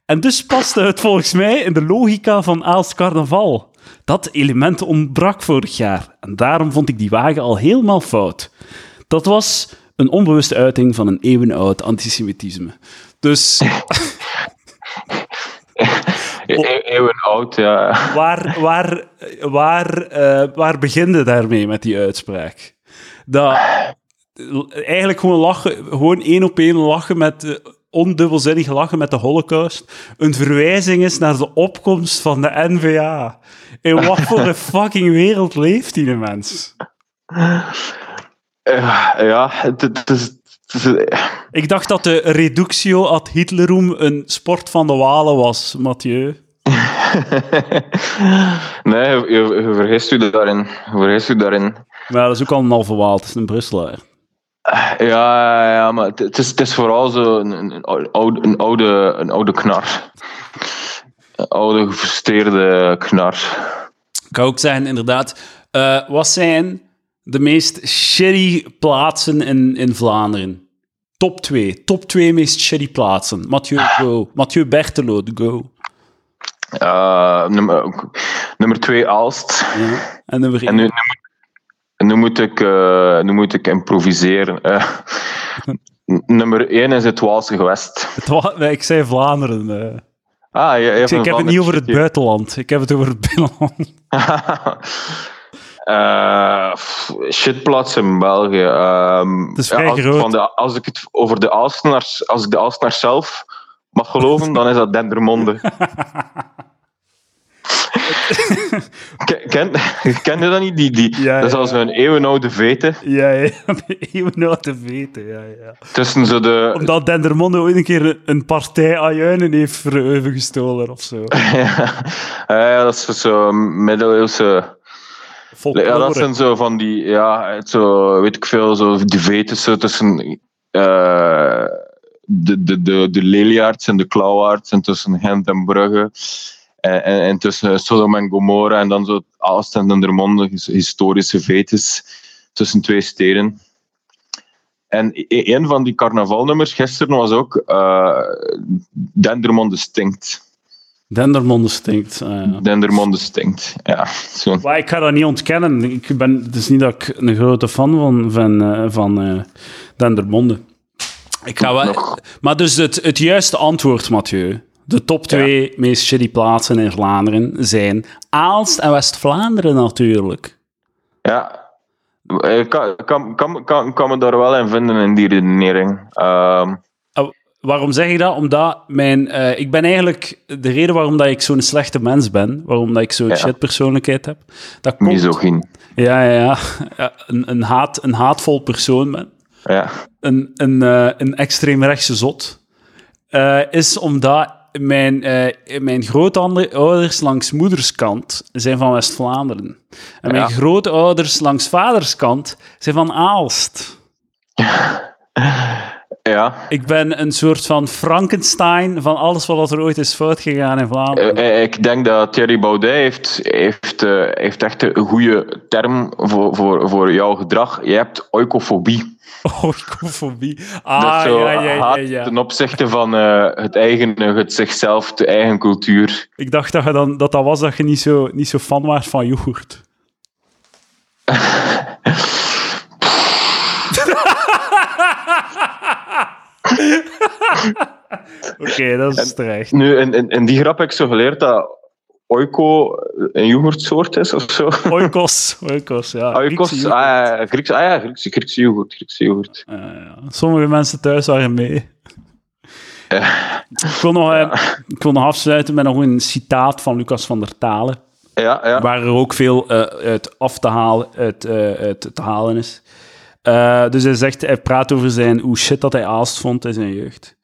En dus paste het volgens mij in de logica van Aals Carnaval. Dat element ontbrak vorig jaar. En daarom vond ik die wagen al helemaal fout. Dat was een onbewuste uiting van een eeuwenoud antisemitisme. Dus <laughs> E- Eeuwen oud, ja. waar, waar, waar, eh, waar beginde daarmee met die uitspraak? Dat, eigenlijk gewoon lachen, gewoon één op één lachen met, eh, ondubbelzinnig lachen met de holocaust, een verwijzing is naar de opkomst van de NVA. In wat voor een <laughs> fucking wereld leeft die mens? Eh, ja, het, is... Ik dacht dat de reductio ad Hitlerum een sport van de walen was, Mathieu. <laughs> nee, je, je, je vergist u daarin. Je vergist u daarin. Maar dat is ook al een halve waal, het is een Brusselaar. Ja, ja, maar het, het is, het is vooral zo een, een, oude, een, oude, een oude knar. Een oude, gefrustreerde knar. Ik kan ook zeggen, inderdaad, eh, wat zijn de meest shitty plaatsen in, in Vlaanderen? Top 2. Top 2 meest shitty plaatsen. Mathieu, go. Mathieu Bertelo, go. Eh, nummer, nummer twee, Aalst. Ja. En nummer En 1. nu, nu, moet, nu, moet ik, eh, nu moet ik improviseren. <laughs> Nummer één is het Waalse gewest. Ik zei Vlaanderen. eh. Ah, je, je Ik, ik heb het niet over het buitenland. Ik heb het over het binnenland. <laughs> Eh, shitplaats in België. Ehm, Het is vrij als, groot. Van de, als ik het over de Aalstenaars, als ik de Aalstenaars zelf mag geloven, <laughs> dan is dat Dendermonde. Ken, ken, je dat niet? Die, die, Ja, dat is als een eeuwenoude vete. Ja, ja. <laughs> Eeuwen te weten, ja, ja. Tussen zo de... Omdat Dendermonde ooit een keer een- een partij ajuinen heeft verheuven gestolen of zo. <laughs> ja, dat is zo middeleeuwse... Folklore. Ja, dat zijn zo van die, ja, zo, weet ik veel, zo die vetes zo tussen eh, de, de, de, de Leliaards en de Klauwaards en tussen Gent en Brugge. En, en, en tussen Sodom en Gomorra en dan zo Aalst en Dendermonde, his- historische vetes tussen twee steden. En e- een van die carnavalnummers gisteren was ook eh Dendermonde stinkt. Dendermonde stinkt. ja. Dendermonde stinkt, ja. Zo. Maar ik ga dat niet ontkennen. Ik ben, het is niet dat ik een grote fan van, van, eh, van eh, Dendermonde. Ik ga wel, maar dus het, het juiste antwoord, Mathieu. De top twee meest shitty plaatsen in Vlaanderen zijn Aalst en West-Vlaanderen natuurlijk. Ja, ik kan, kan, kan, kan, kan me daar wel in vinden in die redenering. Ehm, Uh, waarom zeg ik dat? Omdat mijn, eh, ik ben eigenlijk de reden waarom dat ik zo'n slechte mens ben, waarom dat ik zo'n Ja. shit persoonlijkheid heb, dat komt... misogyn. Ja, ja, ja. ja een, een, haat, een haatvol persoon ben. Ja. een, een, eh, een extreemrechtse zot, eh, is omdat mijn, eh, mijn grootouders langs moederskant zijn van West-Vlaanderen. En mijn Ja. grootouders langs vaderskant zijn van Aalst. <laughs> Ja. Ik ben een soort van Frankenstein van alles wat er ooit is fout gegaan in Vlaanderen. Eh, eh, Ik denk dat Thierry Baudet heeft, heeft, eh, heeft echt een goede term voor, voor, voor jouw gedrag. Je hebt oikofobie. <laughs> Oikofobie. Ah, zo ja, ja, ja, ja. ten opzichte van het eigen, het zichzelf, de eigen cultuur. Ik dacht dat, je dan, dat dat was dat je niet zo, niet zo fan was van yoghurt. <laughs> <laughs> Oké, dat is terecht. Nu, in, in, in die grap heb ik zo geleerd dat oiko een yoghurtsoort is of zo. <laughs> Oikos, oikos, ja. Oikos, Griekse ah, yoghurt. ja, Griekse, ah ja, Griekse, Griekse yoghurt. Griekse yoghurt. Ja, ja. Sommige mensen thuis waren mee. Ja. Ik, wil nog, eh, ik wil nog afsluiten met nog een citaat van Lucas van der Talen. Ja, ja. waar er ook veel eh, uit af te halen, uit, eh, uit te halen is. Eh, dus hij zegt, hij praat over zijn, hoe shit dat hij Aalst vond in zijn jeugd.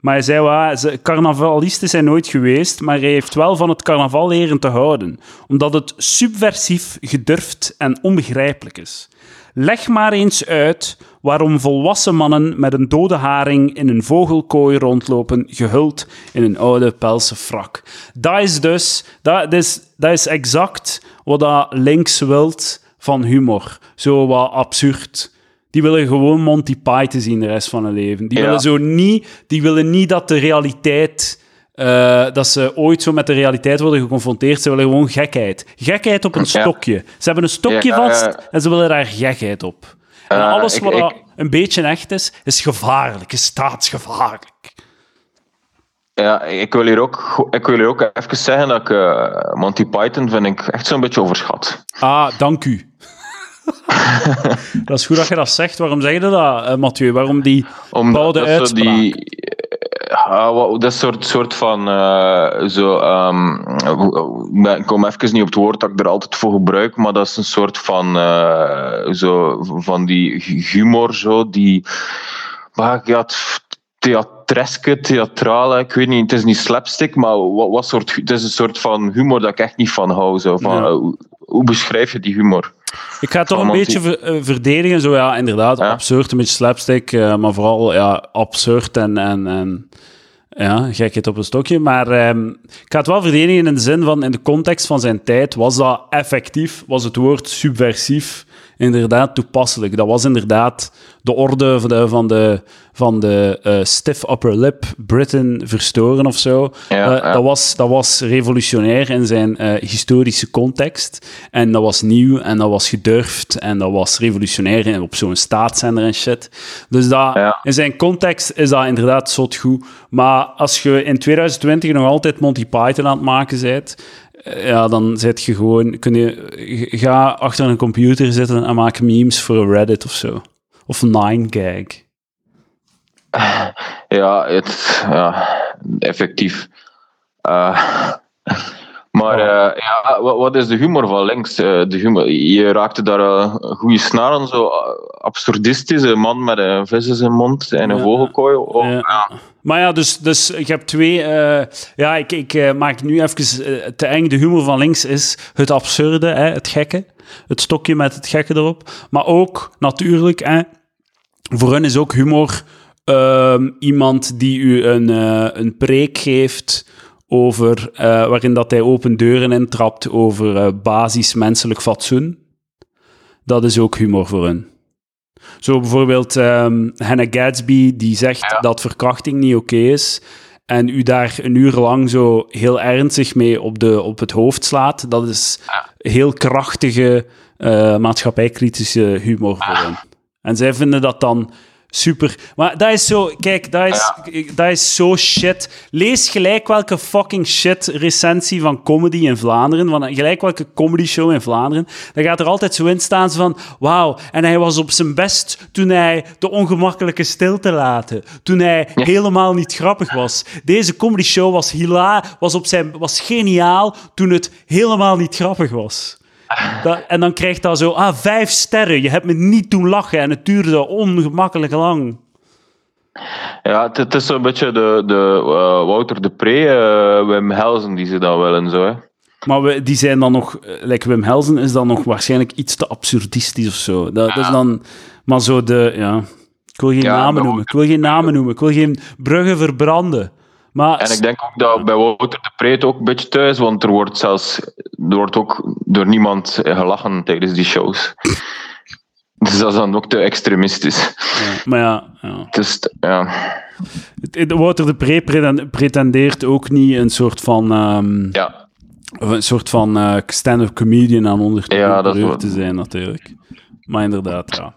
Maar hij zei, wel, ze- carnavalist is hij nooit geweest, maar hij heeft wel van het carnaval leren te houden, omdat het subversief, gedurfd en onbegrijpelijk is. Leg maar eens uit waarom volwassen mannen met een dode haring in een vogelkooi rondlopen, gehuld in een oude pelsen frak. Dat is dus, dat is, dat is exact wat dat links wilt van humor. Zo wat absurd. Die willen gewoon Monty Python zien de rest van hun leven. Die Ja. willen zo niet, die willen niet dat de realiteit, eh, dat ze ooit zo met de realiteit worden geconfronteerd. Ze willen gewoon gekheid. Gekheid op een Ja. stokje. Ze hebben een stokje Ja, vast en ze willen daar gekheid op. En Eh, alles ik- wat ik- een beetje echt is, is gevaarlijk, is staatsgevaarlijk. Ja, ik wil hier ook, ik wil hier ook even zeggen dat ik eh, Monty Python vind ik echt zo'n beetje overschat. Ah, dank u. <laughs> dat is goed dat je dat zegt. Waarom zeg je dat, eh, Mathieu? Waarom die bouwde uitspraak? die, ah, wat- dat soort, soort van eh, zo, ehm, ik kom even niet op het woord dat ik er altijd voor gebruik, maar dat is een soort van zo, van die humor zo die maar ja, het theatreske, theatrale, ik weet niet, het is niet slapstick, maar wat, wat soort, het is een soort van humor dat ik echt niet van hou. Zo, van, Ja. hoe, hoe beschrijf je die humor? Ik ga het toch een beetje ver- eh, verdedigen. Zo ja, inderdaad, Ja. absurd, een beetje slapstick, eh, maar vooral ja, absurd en, en, en ja, gekheid op een stokje. Maar ehm, ik ga het wel verdedigen in de zin van, in de context van zijn tijd, was dat effectief, was het woord subversief inderdaad toepasselijk. Dat was inderdaad de orde van de, van de, van de eh, stiff upper lip Britain verstoren of zo. Ja, Eh, ja. Dat, was, dat was revolutionair in zijn eh, historische context. En dat was nieuw en dat was gedurfd en dat was revolutionair in- op zo'n staatszender en shit. Dus dat, Ja. in zijn context is dat inderdaad zot goed. Maar als je in 2020 nog altijd Monty Python aan het maken bent, ja, dan zit je gewoon... Kun je, ga achter een computer zitten en maak memes voor Reddit of zo. Of 9gag. <laughs> Ja, het, ja effectief. Eh, maar eh, ja, wat, wat is de humor van links? Eh, de humor, je raakte daar eh, een goede snaar aan, zo absurdistisch. Een man met een vis in zijn mond en een Ja. vogelkooi. Oh, Ja. Maar ja, dus, dus ik heb twee... ja, ik, ik maak nu even te eng. De humor van links is het absurde, hè, het gekke. Het stokje met het gekke erop. Maar ook, natuurlijk, hè, voor hen is ook humor ehm, iemand die u een, een preek geeft over, eh, waarin dat hij open deuren intrapt over eh, basis menselijk fatsoen. Dat is ook humor voor hen. Zo bijvoorbeeld ehm Hannah Gadsby, die zegt Ja. dat verkrachting niet oké is. En u daar een uur lang zo heel ernstig mee op, de, op het hoofd slaat. Dat is heel krachtige, eh, maatschappijkritische humor voor hen. En zij vinden dat dan Super. Maar dat is zo, kijk, dat is, dat is zo shit. Lees gelijk welke fucking shit recensie van comedy in Vlaanderen, van gelijk welke comedy show in Vlaanderen. Dan gaat er altijd zo in staan van, wauw, en hij was op zijn best toen hij de ongemakkelijke stilte laten, toen hij helemaal niet grappig was. Deze comedy show was hila, was, op zijn, was geniaal toen het helemaal niet grappig was. Dat, en dan krijgt dat zo, ah, vijf sterren. Je hebt me niet doen lachen en het duurde ongemakkelijk lang. Ja, het, het is zo'n beetje de, de uh, Wouter de Pre, uh, Wim Helsen die ze dan willen, zo hè. Maar we, die zijn dan nog, eh, like Wim Helsen is dan nog waarschijnlijk iets te absurdistisch of zo. Dat, dat is dan, maar zo de, ja. Ik wil geen Ja, namen noemen. Ik wil geen namen noemen. Ik wil geen bruggen verbranden. Maar En ik denk ook dat bij Wouter de Pre het ook een beetje thuis, want er wordt zelfs er wordt ook door niemand gelachen tijdens die shows. Dus dat is dan ook te extremistisch. ja, maar ja, ja. Dus ja, Wouter de Pre preten- pretendeert ook niet een soort van, ehm, ja. een soort van eh, stand-up comedian aan onder Ja, dat te zijn, natuurlijk. Maar inderdaad, ja.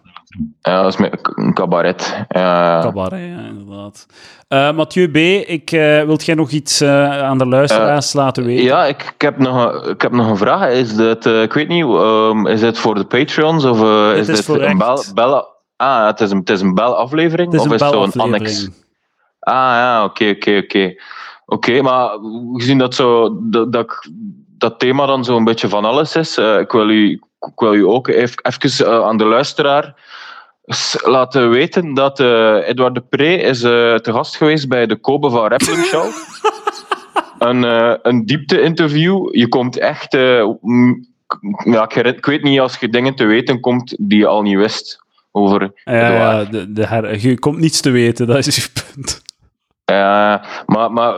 Ja, dat is met een cabaret. Ja. Cabaret, ja, inderdaad. Eh, Mathieu B., ik, eh, wilt jij nog iets eh, aan de luisteraars laten weten? Ja, ik, ik, heb nog een, ik heb nog een vraag. Is eh, ik weet niet, ehm, is dit voor de Patreons of is is dit voor een bel, bel- Ah, het is een, het is een belaflevering? Het is of is het zo'n annex? Ah ja, oké, oké, oké. Oké, maar gezien dat, zo, dat, dat, dat thema dan zo een beetje van alles is, ik, wil u, ik wil u ook even, even eh, aan de luisteraar laten weten dat eh Edouard de Pre is eh, te gast geweest bij de Kobe van Rappling <laughs> Show. een, eh, een diepte-interview. Je komt echt... eh, m- ja, ik, weet niet als je dingen te weten komt die je al niet wist over Ja, de, de her- je komt niets te weten, dat is je punt. Ja, maar, maar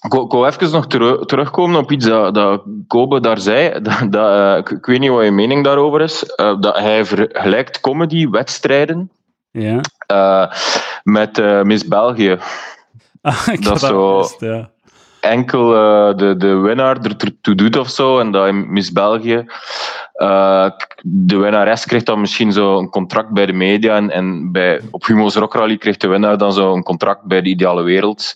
ik, wil- ik wil even nog teru- terugkomen op iets dat, dat Kobe daar zei. <laughs> Dat, dat, eh, ik, weet niet wat je mening daarover is. eh, dat hij vergelijkt comedy-wedstrijden Ja. eh, met Miss België. <laughs> Ah, Dat zo- ja. Enkel de, de winnaar ertoe doet of zo. En dat in Miss België. de winnares krijgt dan misschien zo een contract bij de media. En, en bij, op Humo's Rock Rally krijgt de winnaar dan zo een contract bij de Ideale Wereld.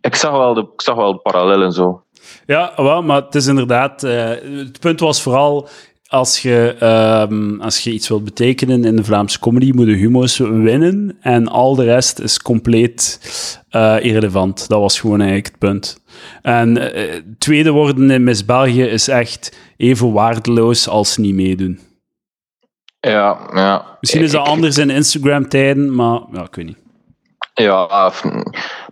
Ik zag wel de, ik zag wel de parallellen zo. Ja, wel, maar het is inderdaad... eh, het punt was vooral... Als je, ehm, als je iets wilt betekenen in de Vlaamse comedy, moeten humo's winnen. En al de rest is compleet eh, irrelevant. Dat was gewoon eigenlijk het punt. En eh, tweede worden in Miss België is echt even waardeloos als niet meedoen. Ja, ja. Misschien is dat Ik- anders in Instagram-tijden, maar ja, ik weet niet. Ja,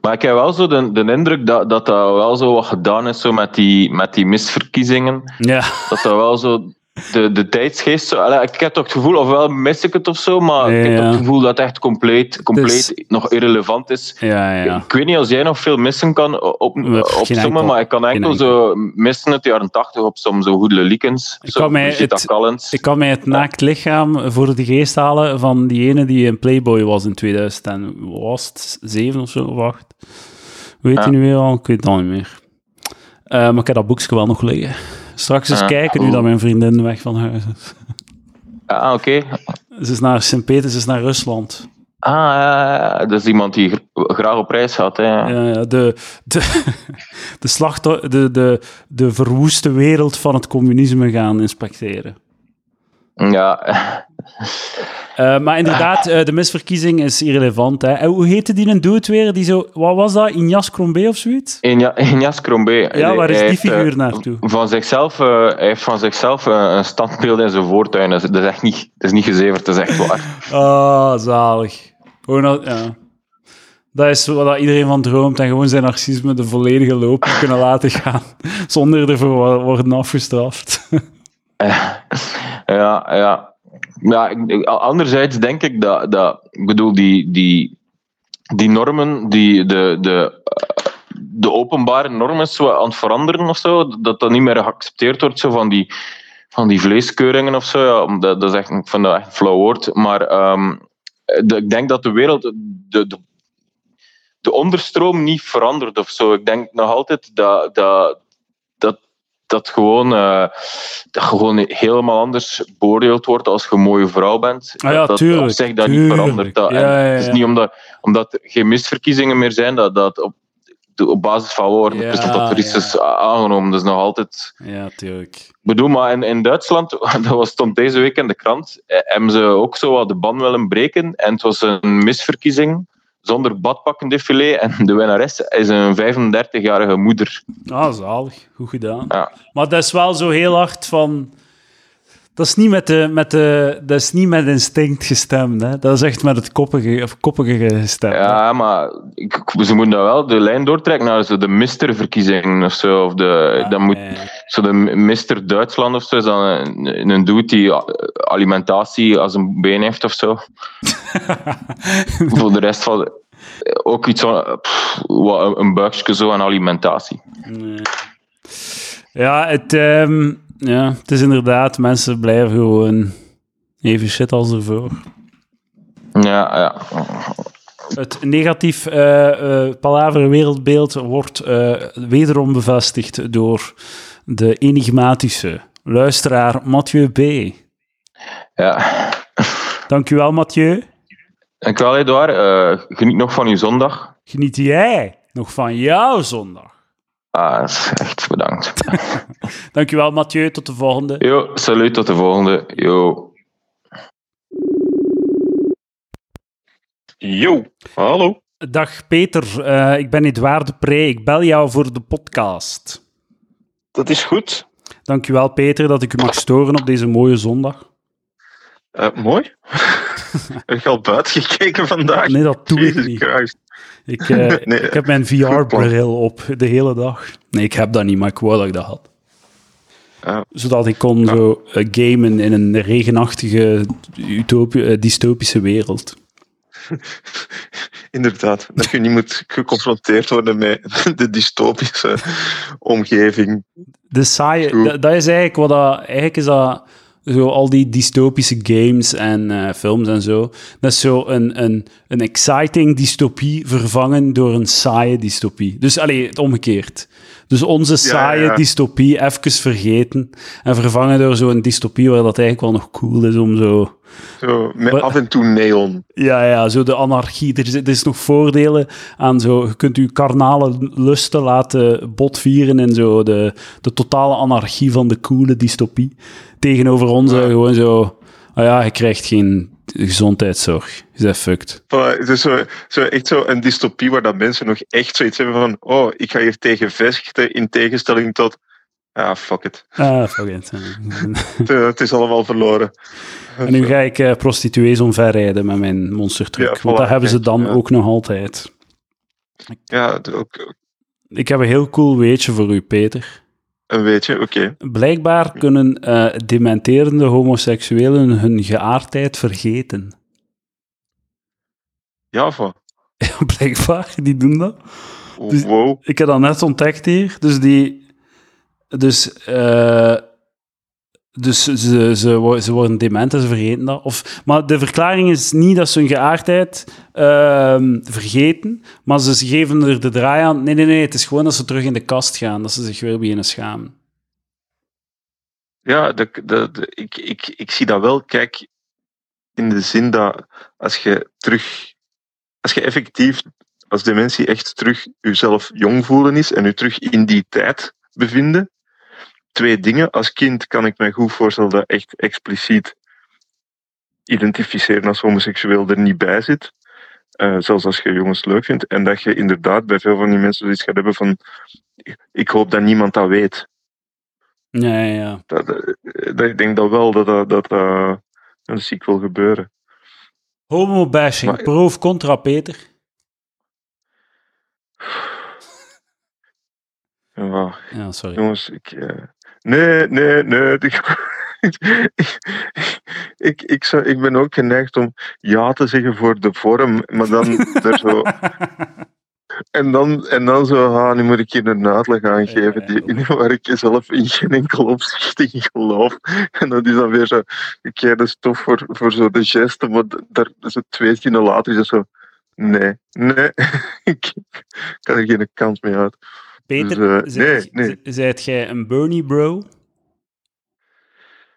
maar ik heb wel zo de, de indruk dat, dat dat wel zo wat gedaan is zo met, die, met die misverkiezingen. Ja, Dat dat wel zo de, de tijdsgeest... Zo, ik heb toch het gevoel, ofwel mis ik het of zo, maar ik heb toch het gevoel dat het echt compleet, compleet nog irrelevant is. ja, ja. Ik weet niet als jij nog veel missen kan op, op sommen, enkel. maar ik kan enkel enkel. zo missen uit de jaren tachtig op soms zo goede. Ik kan mij het-. Ik kan mij het naakt lichaam voor de geest halen van die ene die een Playboy was in 2007 of zo, of 8. Hoe heet Ja. hij nu weer al? Ik weet het al niet meer. Eh, maar ik heb dat boekje wel nog liggen. Straks eens Ja. kijken, nu dat mijn vriendin weg van huis is. Ah, oké. Ze is naar Sint-Peters, ze is naar Rusland. Ah, ja, ja, dat is iemand die gr- graag op reis gaat. Hè. Ja, ja, de, de, <laughs> de, slachtoffer, de, de, de verwoeste wereld van het communisme gaan inspecteren. Ja, Eh, maar inderdaad, eh, de misverkiezing is irrelevant. Hè. En hoe heette die een dood weer? Die zo, wat was dat? Injas Crombé of zoiets? Inja- Injas Crombé. Ja, waar is Hij die heeft, eh, figuur naartoe? Van zichzelf, hij heeft van zichzelf een standbeeld in zijn voortuin. Dat is, echt niet, dat is niet gezeverd, dat is echt waar. <laughs> Ah, zalig. Gewoon ja. Dat is wat iedereen van droomt. En gewoon zijn narcisme de volledige loop kunnen laten gaan. <laughs> Zonder ervoor wo- worden afgestraft. <laughs> Ja, ja. Ja ik- anderzijds denk ik dat, dat ik bedoel, die, die, die normen, die, de, de, de openbare normen is aan het veranderen of zo, dat dat niet meer geaccepteerd wordt, zo van die, van die vleeskeuringen of zo. Ja, omdat- dat is echt, ik vind dat echt een flauw woord. Maar ehm, de- ik denk dat de wereld, de, de, de onderstroom niet verandert of zo. Ik denk nog altijd dat, dat, dat dat gewoon, eh, dat gewoon helemaal anders beoordeeld wordt als je een mooie vrouw bent. Ah ja, dat, tuurlijk, op zich dat niet verandert. Dat, Ja, ja, Het is ja. niet omdat, omdat er geen misverkiezingen meer zijn, dat, dat op, op basis van woorden Ja, precies dat er iets ja. is aangenomen. Dat is nog altijd... Ja, tuurlijk. Ik bedoel, maar in, in Duitsland, <laughs> dat was, stond deze week in de krant, eh, hebben ze ook zo wat de ban willen breken. En het was een misverkiezing zonder badpakkendefilé. En de winnares is een 35-jarige moeder. Ah, zalig. Goed gedaan. Ja. Maar dat is wel zo heel hard van... Dat is niet met, de, met, de, dat is niet met instinct gestemd, hè. Dat is echt met het koppige, of koppige gestemd. hè. Ja, maar ik, ze moeten dat wel de lijn doortrekken naar zo de Mister-verkiezing of zo. Of de, dan moet, zo de Mister Duitsland of zo is dan een, een dude die alimentatie als een been heeft of zo. <laughs> Voor de rest van ook iets van pff, een buikje zo aan alimentatie. Nee. Ja, het, ehm, ja, het is inderdaad, mensen blijven gewoon even shit als ervoor. Ja, ja. Het negatief palaver wereldbeeld wordt eh, wederom bevestigd door de enigmatische luisteraar Mathieu B. ja. Dankjewel, Mathieu. Dankjewel, Edouard. Geniet nog van uw zondag. Geniet jij nog van jouw zondag? Ah, <laughs> echt bedankt. <laughs> Dankjewel, Mathieu. Tot de volgende. Yo, salut, tot de volgende. Yo. Yo, hallo. Dag Peter, Eh, ik ben Edouard de Pre. Ik bel jou voor de podcast. Dat is goed. Dankjewel, Peter, dat ik u mag storen op deze mooie zondag. Eh, mooi. <laughs> Heb je al buiten gekeken vandaag? Nee, dat doe ik niet. Ik, eh, <laughs> Nee, ik heb mijn VR-bril op de hele dag. Nee, ik heb dat niet, maar ik wou dat ik dat had. Ja. Zodat ik kon Ja. zo eh, gamen in een regenachtige, utopie, eh, dystopische wereld. <laughs> Inderdaad, dat je niet moet geconfronteerd worden met de dystopische omgeving. De saaie, dat, dat is eigenlijk wat dat, eigenlijk is dat zo al die dystopische games en eh, films en zo. Dat is zo een, een, een exciting dystopie vervangen door een saaie dystopie. Dus allee, het omgekeerd. Dus onze saaie ja. dystopie even vergeten en vervangen door zo'n dystopie waar dat eigenlijk wel nog cool is om zo... Zo, met af en toe neon. Ja, ja, zo de anarchie. Er is, er is nog voordelen aan zo... Je kunt je karnale lusten laten botvieren in zo de, de totale anarchie van de coole dystopie. Tegenover onze Ja. gewoon zo... Ah ja, je krijgt geen gezondheidszorg. Je bent fucked. Voilà, Het is zo, zo echt zo een dystopie waar dat mensen nog echt zoiets hebben van oh, ik ga hier tegen vechten in tegenstelling tot ah, fuck it. Ah, fuck it. <laughs> Het, het is allemaal verloren. En nu ga ik eh, prostituees omverrijden met mijn monstertruck. Ja, want dat hebben ze dan ja. ook nog altijd. Ja, ook Ik heb een heel cool weetje voor u, Peter. Een beetje, oké. Blijkbaar kunnen eh, dementerende homoseksuelen hun geaardheid vergeten. Ja, van. <laughs> Ja, blijkbaar, die doen dat. Dus- Wow. Ik heb dat net ontdekt hier. Dus die... Dus... eh, dus ze, ze, ze worden dement en ze vergeten dat. Of, maar de verklaring is niet dat ze hun geaardheid ehm, vergeten, maar ze geven er de draai aan. Nee, nee, nee, het is gewoon dat ze terug in de kast gaan, dat ze zich weer beginnen schamen. Ja, de, de- ik, ik, ik zie dat wel. Kijk, in de zin dat als je terug, als je effectief als dementie echt terug jezelf jong voelen is en je terug in die tijd bevinden. Twee dingen. Als kind kan ik me goed voorstellen dat echt expliciet identificeren als homoseksueel er niet bij zit. Eh, zelfs als je jongens leuk vindt. En dat je inderdaad bij veel van die mensen zoiets gaat hebben van ik hoop dat niemand dat weet. Ja, ja, ja. Dat, dat, dat- ik denk dat wel dat dat, dat, eh, dat zie ik wel gebeuren. Homo-bashing, Maar- pro of contra, Peter? Ja, Ja, sorry. jongens, ik. eh, nee, nee, nee. <laughs> Ik, ik, ik, zou, ik ben ook geneigd om ja te zeggen voor de vorm, maar dan <laughs> er zo. En dan, en dan zo, ah, nu moet ik hier een uitleg aan geven die, <laughs> waar ik zelf in geen enkel opzicht in geloof. En dat is dan weer zo, oké, dat is tof voor, voor zo de gesten, maar daar, zo twee zinnen later is het zo, nee, nee, ik kan er geen kans mee uit. Peter, Dus, eh, zijt- nee, jij een Bernie bro?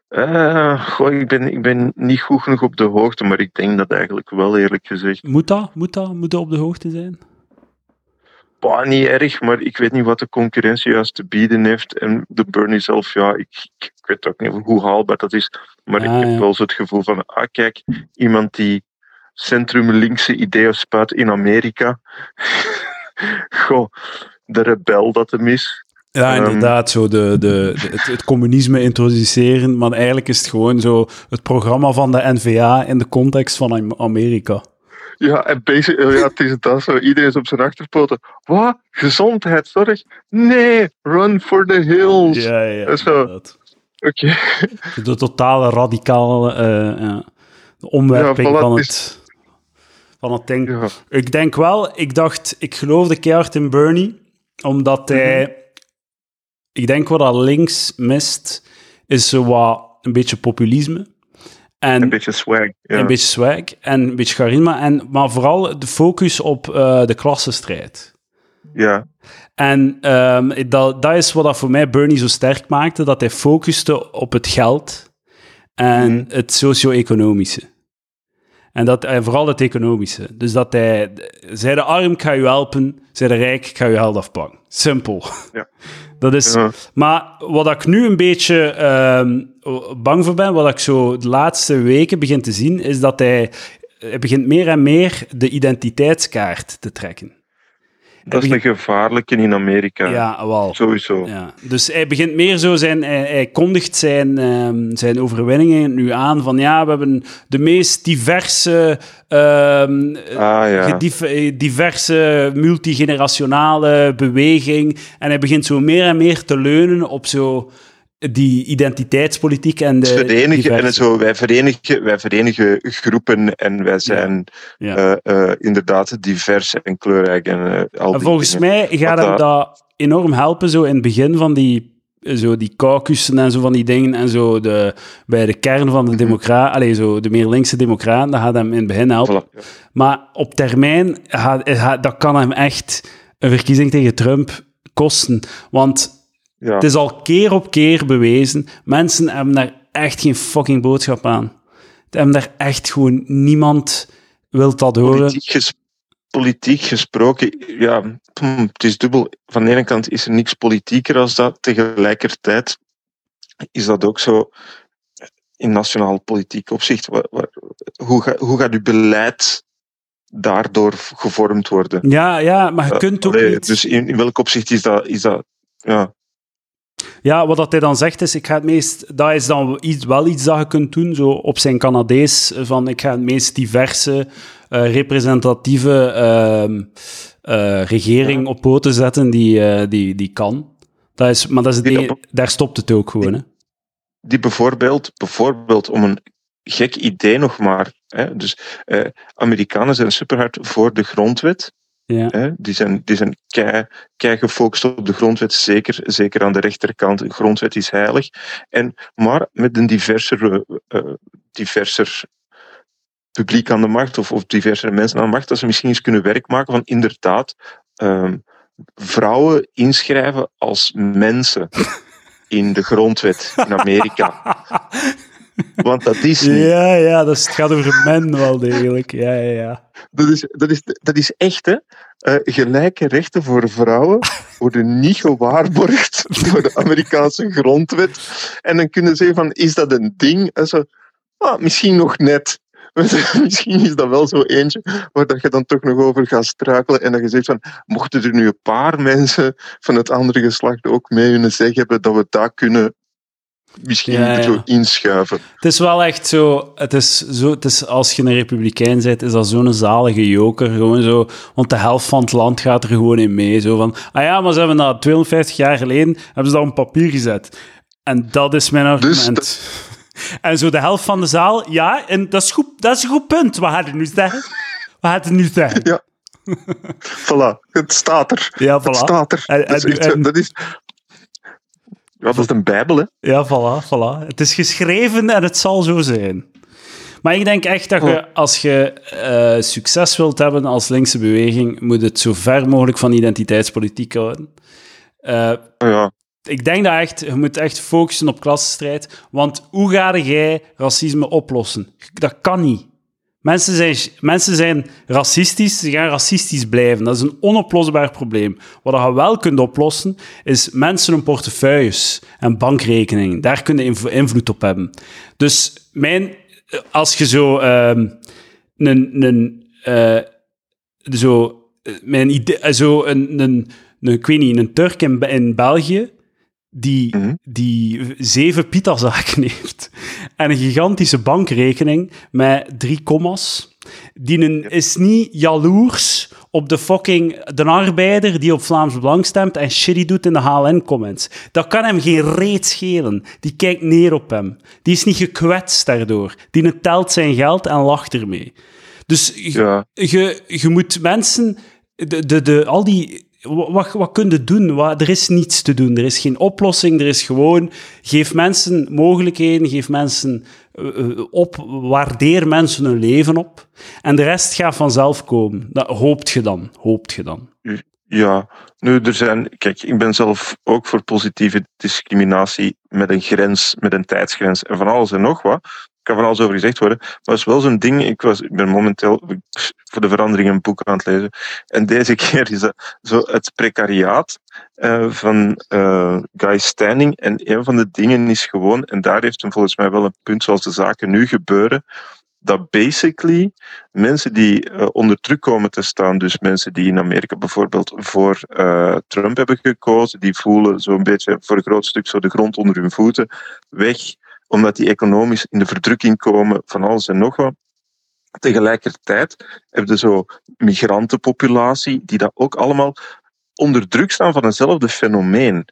Eh, goh, ik, ben, ik ben niet goed genoeg op de hoogte, maar ik denk dat eigenlijk wel, eerlijk gezegd. Moet dat? Moet dat? Moet dat op de hoogte zijn? Bah, niet erg, maar ik weet niet wat de concurrentie juist te bieden heeft. En de Bernie zelf, ja, ik, ik weet ook niet hoe haalbaar dat is. Maar Ah, ik heb ja. wel zo het gevoel van, ah kijk, iemand die centrum-linkse ideeën spuit in Amerika. <laughs> Goh, de rebel dat hem is. Ja, Ehm. inderdaad. Zo de, de, de- het, het communisme introduceren, maar eigenlijk is het gewoon zo het programma van de NVA in de context van Am- Amerika. Ja, en bezig, ja, het is dat zo. Iedereen is op zijn achterpoten. Wat? Gezondheidszorg? Nee, run for the hills. Ja, ja. Dat is zo. Oké. De totale radicale eh, de omwerping Ja, voilà, van, het van het ding. Ja. Ik denk wel, ik dacht, ik geloofde keihard in Bernie, omdat hij, ik denk wat dat links mist, is zo wat een beetje populisme. En Een beetje swag. Ja. een beetje swag en een beetje charisma, en, maar vooral de focus op eh, de klassenstrijd. ja. En ehm, dat, dat is wat dat voor mij Bernie zo sterk maakte, dat hij focuste op het geld en Mhm. het socio-economische. En, dat, en vooral het economische. Dus dat hij, zij de arm, ga je helpen, zij de rijk, ga je geld afpakken. Simpel. Ja. <laughs> Dat is, Ja. Maar wat ik nu een beetje ehm, bang voor ben, wat ik zo de laatste weken begin te zien, is dat hij, hij begint meer en meer de identiteitskaart te trekken. Dat is een gevaarlijke in Amerika. Ja, wel. Sowieso. Ja, dus hij begint meer zo zijn, hij, hij kondigt zijn, ehm, zijn overwinningen nu aan van ja, we hebben de meest diverse, ehm, Ah ja. diverse multigenerationale beweging en hij begint zo meer en meer te leunen op zo die identiteitspolitiek en de verenigen en zo, wij verenigen, wij verenigen groepen en wij zijn Ja. eh, eh, inderdaad divers en kleurrijk en eh, al En die volgens dingen. mij gaat hem dat- dat enorm helpen, zo in het begin van die, zo die caucussen en zo van die dingen, en zo de, bij de kern van Mhm. de democraten, allez, zo de meer linkse democraten, dat gaat hem in het begin helpen. Voilà. Maar op termijn, gaat, gaat- dat kan hem echt een verkiezing tegen Trump kosten. Want Ja. het is al keer op keer bewezen, mensen hebben daar echt geen fucking boodschap aan. Ze hebben daar echt gewoon, niemand wil dat horen. Politiek, ges- politiek gesproken, ja, het is dubbel. Van de ene kant is er niks politieker als dat. Tegelijkertijd is dat ook zo in nationaal politiek opzicht. Hoe, ga, hoe gaat uw beleid daardoor gevormd worden? Ja, ja, maar je Eh, kunt ook allee, niet... Dus in, in welk opzicht is dat? Is dat ja, Ja, wat dat hij dan zegt is, ik ga het meest, dat is dan iets, wel iets dat je kunt doen, zo op zijn Canadees, van ik ga het meest diverse, eh, representatieve ehm, eh, regering op poten zetten die, eh, die, die kan. Dat is, maar dat is Die daar stopt het ook gewoon. Hè. die bijvoorbeeld, bijvoorbeeld om een gek idee nog maar. Hè, dus Amerikanen zijn superhard voor de grondwet. Ja. Hè, die zijn, die zijn kei, kei gefocust op de grondwet, zeker, zeker aan de rechterkant. De grondwet is heilig. En, maar met een diverser, eh, diverser publiek aan de macht, of, of diversere mensen aan de macht, dat ze misschien eens kunnen werk maken van inderdaad ehm, vrouwen inschrijven als mensen <laughs> in de grondwet in Amerika. <laughs> Want dat is niet. Ja, ja, dat is, het gaat over men wel degelijk. Ja, ja, ja. Dat is, dat is, dat is echt, hè. Eh, gelijke rechten voor vrouwen worden niet gewaarborgd <laughs> door de Amerikaanse grondwet. En dan kunnen ze zeggen van, is dat een ding? En zo, ah, misschien nog net. <laughs> Misschien is dat wel zo eentje waar dat je dan toch nog over gaat struikelen en dat je zegt van, mochten er nu een paar mensen van het andere geslacht ook mee hun zeg hebben dat we dat kunnen misschien Ja, ja. zo inschuiven. Het is wel echt zo, het is zo, het is, als je een republikein bent, is dat zo'n zalige joker, gewoon zo, want de helft van het land gaat er gewoon in mee, zo van, ah ja, maar ze hebben dat 250 jaar geleden, hebben ze dat op papier gezet. En dat is mijn argument. Dus <laughs> En zo de helft van de zaal, ja, en dat is, goed, dat is een goed punt. Wat gaat het nu zeggen? Wat gaat het nu zeggen? Ja. <laughs> Voilà, het staat er. Ja, Het voilà. staat er. En- dat, is en- echt zo- en- dat is... Ja, dat is een bijbel, hè. Ja, voilà, voilà. Het is geschreven en het zal zo zijn. Maar ik denk echt dat je, als je eh, succes wilt hebben als linkse beweging, moet het zo ver mogelijk van identiteitspolitiek houden. Eh, Oh ja. ik denk dat echt, je moet echt focussen op klassenstrijd. Want hoe ga jij racisme oplossen? Dat kan niet. Mensen zijn, mensen zijn racistisch, ze gaan racistisch blijven. Dat is een onoplosbaar probleem. Wat je wel kunt oplossen, is mensen hun portefeuilles en bankrekeningen. Daar kun je inv- invloed op hebben. Dus mijn, als je zo ehm, een, een, eh, zo, eh, mijn idee, eh, zo een, een, een, ik weet niet, een Turk in, in België, die, Mhm. die zeven pitazaken <laughs> heeft en een gigantische bankrekening met drie commas. Die een, is niet jaloers op de fucking de arbeider die op Vlaams Belang stemt en shitty doet in de HLN-comments. Dat kan hem geen reet schelen. Die kijkt neer op hem. Die is niet gekwetst daardoor. Die telt zijn geld en lacht ermee. Dus je- Ja. moet mensen, de, de, de, al die, wat, wat kun je doen? Wat, er is niets te doen. Er is geen oplossing. Er is gewoon, geef mensen mogelijkheden, geef mensen eh, op, waardeer mensen hun leven op. En de rest gaat vanzelf komen. Dat hoopt je dan. Hoopt je dan. Ja, nu er zijn. Kijk, ik ben zelf ook voor positieve discriminatie met een grens, met een tijdsgrens en van alles en nog wat. Er kan van alles over gezegd worden. Maar het is wel zo'n ding. Ik, was, ik ben momenteel voor de verandering een boek aan het lezen. En deze <laughs> keer is dat zo het precariaat eh, van eh, Guy Standing. En een van de dingen is gewoon, en daar heeft hem volgens mij wel een punt zoals de zaken nu gebeuren. Dat basically mensen die eh, onder druk komen te staan, dus mensen die in Amerika bijvoorbeeld voor eh, Trump hebben gekozen, die voelen zo'n beetje voor een groot stuk zo de grond onder hun voeten weg, omdat die economisch in de verdrukking komen van alles en nog wat. Tegelijkertijd heb je zo migrantenpopulatie die dat ook allemaal onder druk staan van eenzelfde fenomeen.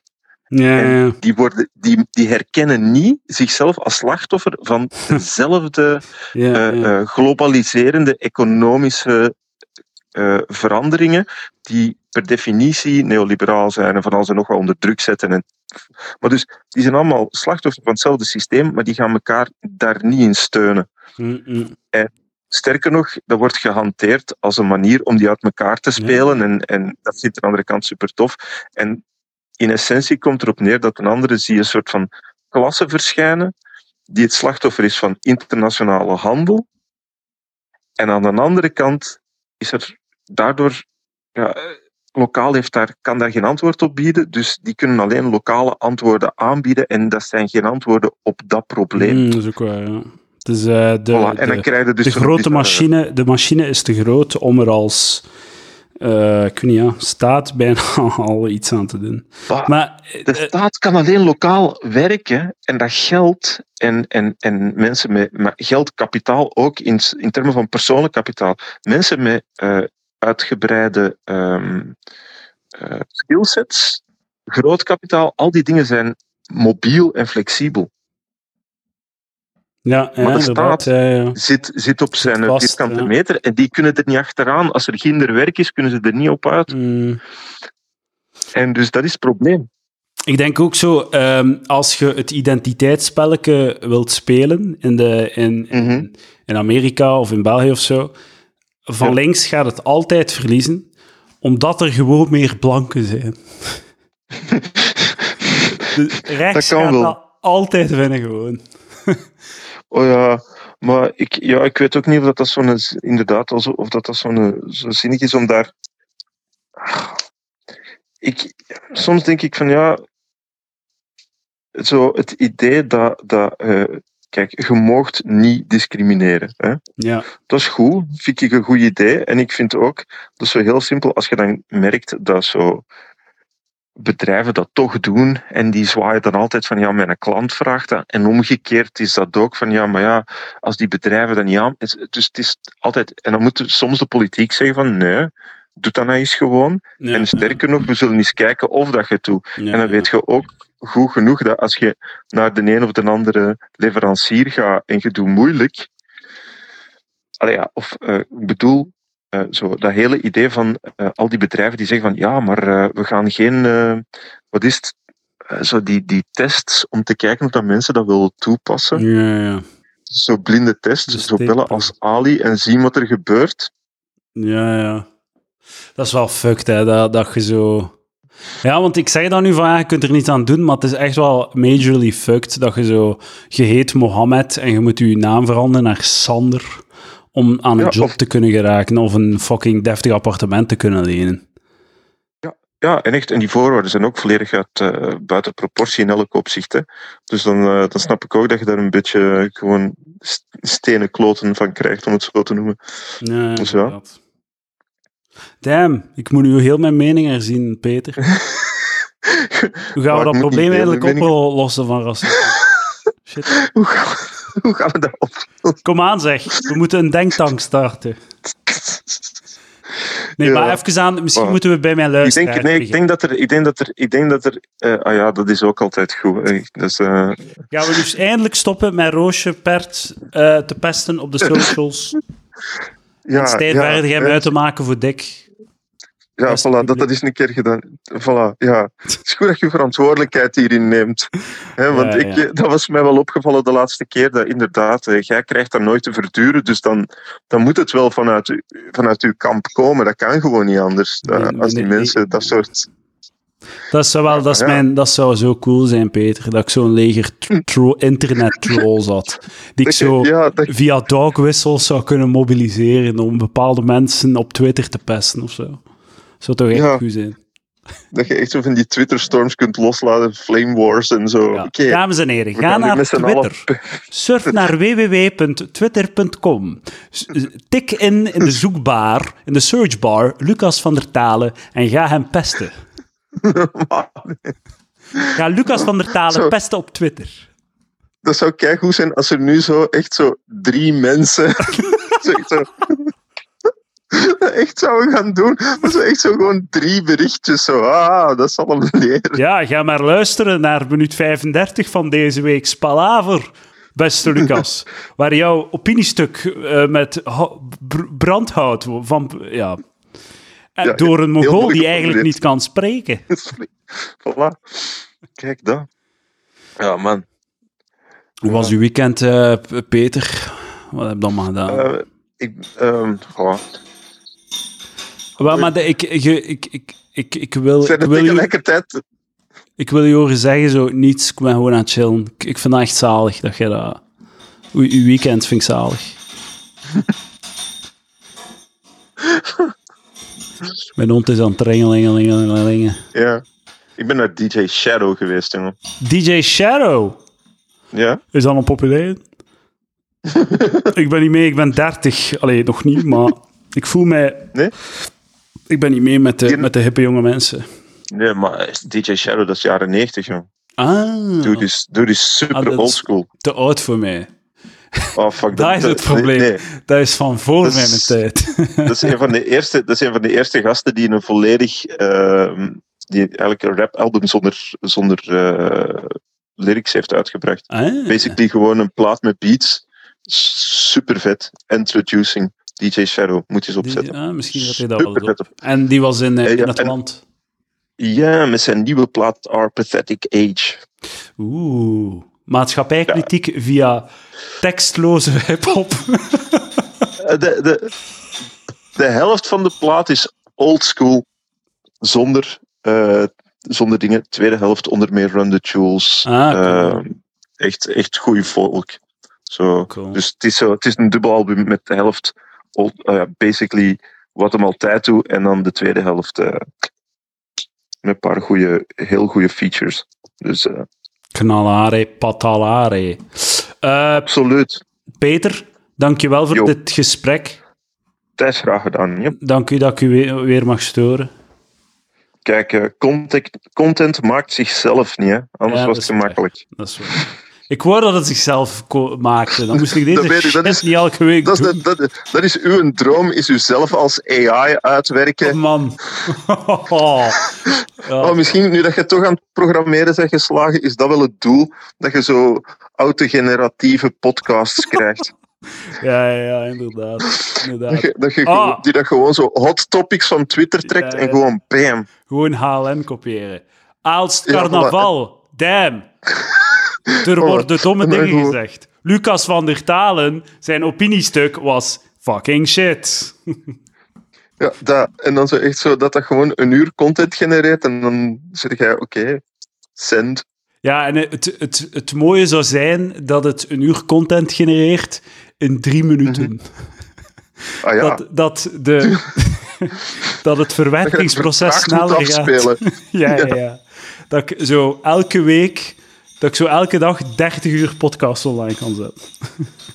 Ja. Die, worden, die, die herkennen niet zichzelf als slachtoffer van <laughs> dezelfde ja, eh, ja. eh, globaliserende economische eh, veranderingen die per definitie neoliberaal zijn en van alles en nog wat onder druk zetten. En, maar dus, die zijn allemaal slachtoffer van hetzelfde systeem, maar die gaan elkaar daar niet in steunen. Mm, mm. Sterker nog, dat wordt gehanteerd als een manier om die uit elkaar te spelen en, en dat vindt de andere kant super tof. En in essentie komt erop neer dat een andere zie je een soort van klasse verschijnen die het slachtoffer is van internationale handel. En aan de andere kant is er daardoor, ja, lokaal heeft daar, kan daar geen antwoord op bieden, dus die kunnen alleen lokale antwoorden aanbieden en dat zijn geen antwoorden op dat probleem. Mm, dat is ook waar, ja. Eh, de, Voilà, En dan de- krijg je dus de grote machine, de machine is te groot om er als eh, ik weet niet, ja, staat bijna <laughs> al iets aan te doen. Bah, Maar De eh, staat kan alleen lokaal werken en dat geld en, en, en mensen met, met geld, kapitaal ook in, in termen van persoonlijk kapitaal. Mensen met eh, uitgebreide ehm eh, skillsets, groot kapitaal, al die dingen zijn mobiel en flexibel. Ja, ja de staat- Ja. Zit, zit op zijn vast, vierkante meter en die kunnen er niet achteraan. Als er ginder werk is, kunnen ze er niet op uit. Mm. En dus dat is het probleem. Ik denk ook zo, ehm, als je het identiteitsspelletje wilt spelen in, de, in, in, Mhm. in Amerika of in België of zo, van Ja. links gaat het altijd verliezen, omdat er gewoon meer blanken zijn. <laughs> Rechts kan gaat wel. dat altijd winnen gewoon. <laughs> Oh ja, maar ik, ja, ik weet ook niet of dat, dat zo'n, inderdaad, of dat, dat zo'n, zo zinnig is om daar. Ik, soms denk ik van ja, zo het idee dat, dat eh, kijk, je moogt niet discrimineren. Hè? Ja, Dat is goed, vind ik een goed idee. En ik vind ook, dat is zo heel simpel, als je dan merkt dat zo bedrijven dat toch doen en die zwaaien dan altijd van ja, mijn klant vraagt dat. En omgekeerd is dat ook van ja, maar ja, als die bedrijven dat niet aan... het- Dus het is altijd... En dan moet soms de politiek zeggen van nee, doe dat nou eens gewoon. ja, en sterker nog, we zullen eens kijken of dat je het doet. ja, En dan ja. weet je ook goed genoeg dat als je naar de een of de andere leverancier gaat en je doet moeilijk. Allee, ja, of eh, ik bedoel, eh, zo, dat hele idee van eh, al die bedrijven die zeggen van ja, maar eh, we gaan geen, eh, wat is het, zo die, die tests om te kijken of dat mensen dat willen toepassen. Ja, ja. Zo blinde tests, zo bellen als Ali en zien wat er gebeurt. Ja, ja. Dat is wel fucked, hè, dat, dat je zo... Ja, want ik zeg dan nu van, ja, je kunt er niets aan doen, maar het is echt wel majorly fucked dat je zo... Je heet Mohammed en je moet je naam veranderen naar Sander om aan een Ja, job of- te kunnen geraken of een fucking deftig appartement te kunnen lenen. Ja, en echt, en die voorwaarden zijn ook volledig uit, eh, buiten proportie in elk opzicht. Hè. Dus dan, eh, dan snap ik ook dat je daar een beetje gewoon st- stenen kloten van krijgt, om het zo te noemen. Ja, Dus ja. inderdaad. Damn, ik moet nu heel mijn mening herzien, Peter. <laughs> Hoe gaan we dat probleem eigenlijk oplossen van racisme? <laughs> Shit. <laughs> hoe, gaan we, dat? Kom aan zeg, we moeten een denktank starten. Nee, Ja. maar even aan, misschien Maar- moeten we bij mijn Ik luisteraar denk, nee, ik denk dat er, ik denk dat er, ik denk dat er, eh, ah ja, dat is ook altijd goed. Dus, Gaan we dus eindelijk stoppen met Roosje Pert eh, te pesten op de socials? <laughs> ja, verder hem ja, uit te maken voor Dick. Ja, voilà, dat, dat is een keer gedaan. Voilà, ja. Het is goed dat je verantwoordelijkheid hierin neemt. Hè, want Ja, ik, ja. eh, dat was mij wel opgevallen de laatste keer, dat inderdaad, eh, jij krijgt dat nooit te verduren, dus dan, dan moet het wel vanuit, vanuit uw kamp komen. Dat kan gewoon niet anders. Nee, Eh, nee, als die nee, mensen dat soort... Dat zou, wel, dat, is Ja. mijn, dat zou zo cool zijn, Peter. Dat ik zo'n leger tro- tro- internet-trolls had. Die ik zo ja, dat, via dogwissels zou kunnen mobiliseren om bepaalde mensen op Twitter te pesten of zo. Zou toch echt Ja. goed zijn. dat je echt zo van die Twitter-storms kunt loslaten, flame wars en zo. Ja. Oké, Dames en heren, ga naar Twitter. Surf naar www.twitter.com. Tik in in de zoekbar, in de searchbar, Lucas van der Talen en ga hem pesten. <laughs> Ga Lucas van der Talen Zo. pesten op Twitter. Dat zou keigoed zijn als er nu zo echt zo drie mensen <laughs> zo, zo, <laughs> echt zouden gaan doen. Maar zo echt zo gewoon drie berichtjes. Zo, ah, dat zal hem leren. Ja, ga maar luisteren naar minuut 35 van deze week's Palaver, beste Lucas. <laughs> waar jouw opiniestuk eh, met hou- br- brandhout van... Ja, en Ja, door een Mongool mooi die eigenlijk niet kan spreken. <laughs> Voilà. Kijk dat. Ja, man. Hoe was uw weekend, eh, Peter? Wat heb je dan maar gedaan? Eh, ik, ehm, goh. Wel, maar de- ik, ik, ik, ik, ik, ik wil, Zijn ik, wil u, tegelijkertijd... ik wil je horen zeggen, zo, niets, ik ben gewoon aan het chillen. Ik, ik vind dat echt zalig, dat je dat... Uw, weekend vind ik zalig. <laughs> Mijn hond is aan het ringelingelingelingen. Ja. Ik ben naar DJ Shadow geweest, jongen. DJ Shadow, Ja? is dat een populair? <laughs> ik ben niet mee, ik ben 30. Allee, nog niet, maar ik voel mij... Nee? Ik ben niet mee met de, Die- met de hippe jonge mensen. Nee, maar DJ Shadow, dat is jaren 90, jongen. Ah, Dude is, dude is super Ah, oldschool. te oud voor mij. Oh, fuck. Dat is het probleem. Nee, nee. Dat is van voor mijn tijd. <laughs> Dat is een van de eerste, dat is een van de eerste gasten die een volledig, ehm, die eigenlijk een rap-album zonder, zonder eh, lyrics heeft uitgebracht. Ah, Basically gewoon een plaat met beats. Super vet. Introducing DJ Shadow. Moet je eens die- opzetten. ah, misschien dat hij dat wel doet. En die was in, ja, het en- land. Ja, met zijn nieuwe plaat Our Pathetic Age. Oeh. Maatschappijkritiek via tekstloze <laughs> hip-hop. Eh, De, de, de helft van de plaat is old school. Zonder, eh, zonder dingen. De tweede helft onder meer Run the Jewels. Ah, cool. Echt, echt goede volk. Zo. Cool. Dus het is, zo, het is een dubbelalbum met de helft, basically, wat hem altijd doet. En dan de tweede helft eh, met een paar goede, heel goede features. Dus eh, Knalare, patalare. Eh, absoluut. Peter, dankjewel voor Jo. dit gesprek. Thijs, graag gedaan. Ja. Dank u dat ik u weer, weer mag storen. Kijk, content, content maakt zichzelf niet, hè? anders Ja, was het gemakkelijk. Dat is waar. Ik wou dat het zichzelf maakte. Dan moest ik deze <laughs> Dat ik, dat is- niet elke week Dat is, doen. dat, dat, dat is uw droom, is u zelf als AI uitwerken. Oh, man. <laughs> Ja. Oh, misschien, nu dat je toch aan het programmeren bent geslagen, is dat wel het doel, dat je zo autogeneratieve podcasts <laughs> krijgt. Ja, ja, inderdaad. Dat inderdaad. je, dat je Ah. gewoon- die dat gewoon zo hot topics van Twitter trekt Ja, en ja. gewoon bam. Gewoon HLN kopiëren. Aalst Ja, carnaval. Damn. <laughs> Er Oh, worden domme maar dingen gezegd. Lucas van der Talen, zijn opiniestuk was fucking shit. Ja, dat. En dan zo echt zo dat dat gewoon een uur content genereert. En dan zeg jij, oké, send. Ja, en het, het, het mooie zou zijn dat het een uur content genereert in drie minuten. Ah ja, Dat, dat, de, <laughs> dat het verwerkingsproces sneller gaat. <laughs> Ja, ja, ja. Dat ik zo elke week, dat ik zo elke dag 30 uur podcast online kan zetten.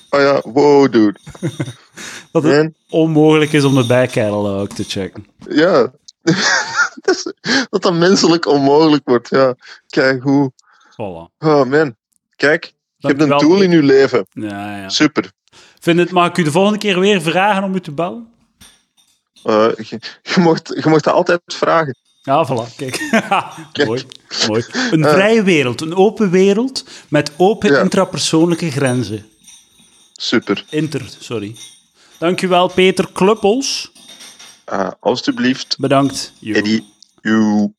Oh ja, wow, dude. <laughs> Dat het Man, onmogelijk is om de backcatalog te checken. ja. <laughs> dat, dat menselijk onmogelijk wordt, ja. Kijk hoe. Voilà. Oh man. Kijk, je hebt een doel in je leven. Ja, ja. Super. Vind het, mag ik u de volgende keer weer vragen om u te bellen? Eh, je, je, mocht, je mocht dat altijd vragen. Ja, voilà, kijk. <laughs> Kijk. mooi, mooi. <laughs> Een Eh. vrije wereld, een open wereld met open Ja. intrapersoonlijke grenzen. Super. Inter, sorry. Dankjewel, Peter Kluppels. Ah, alstublieft, Bedankt. Eddie. You.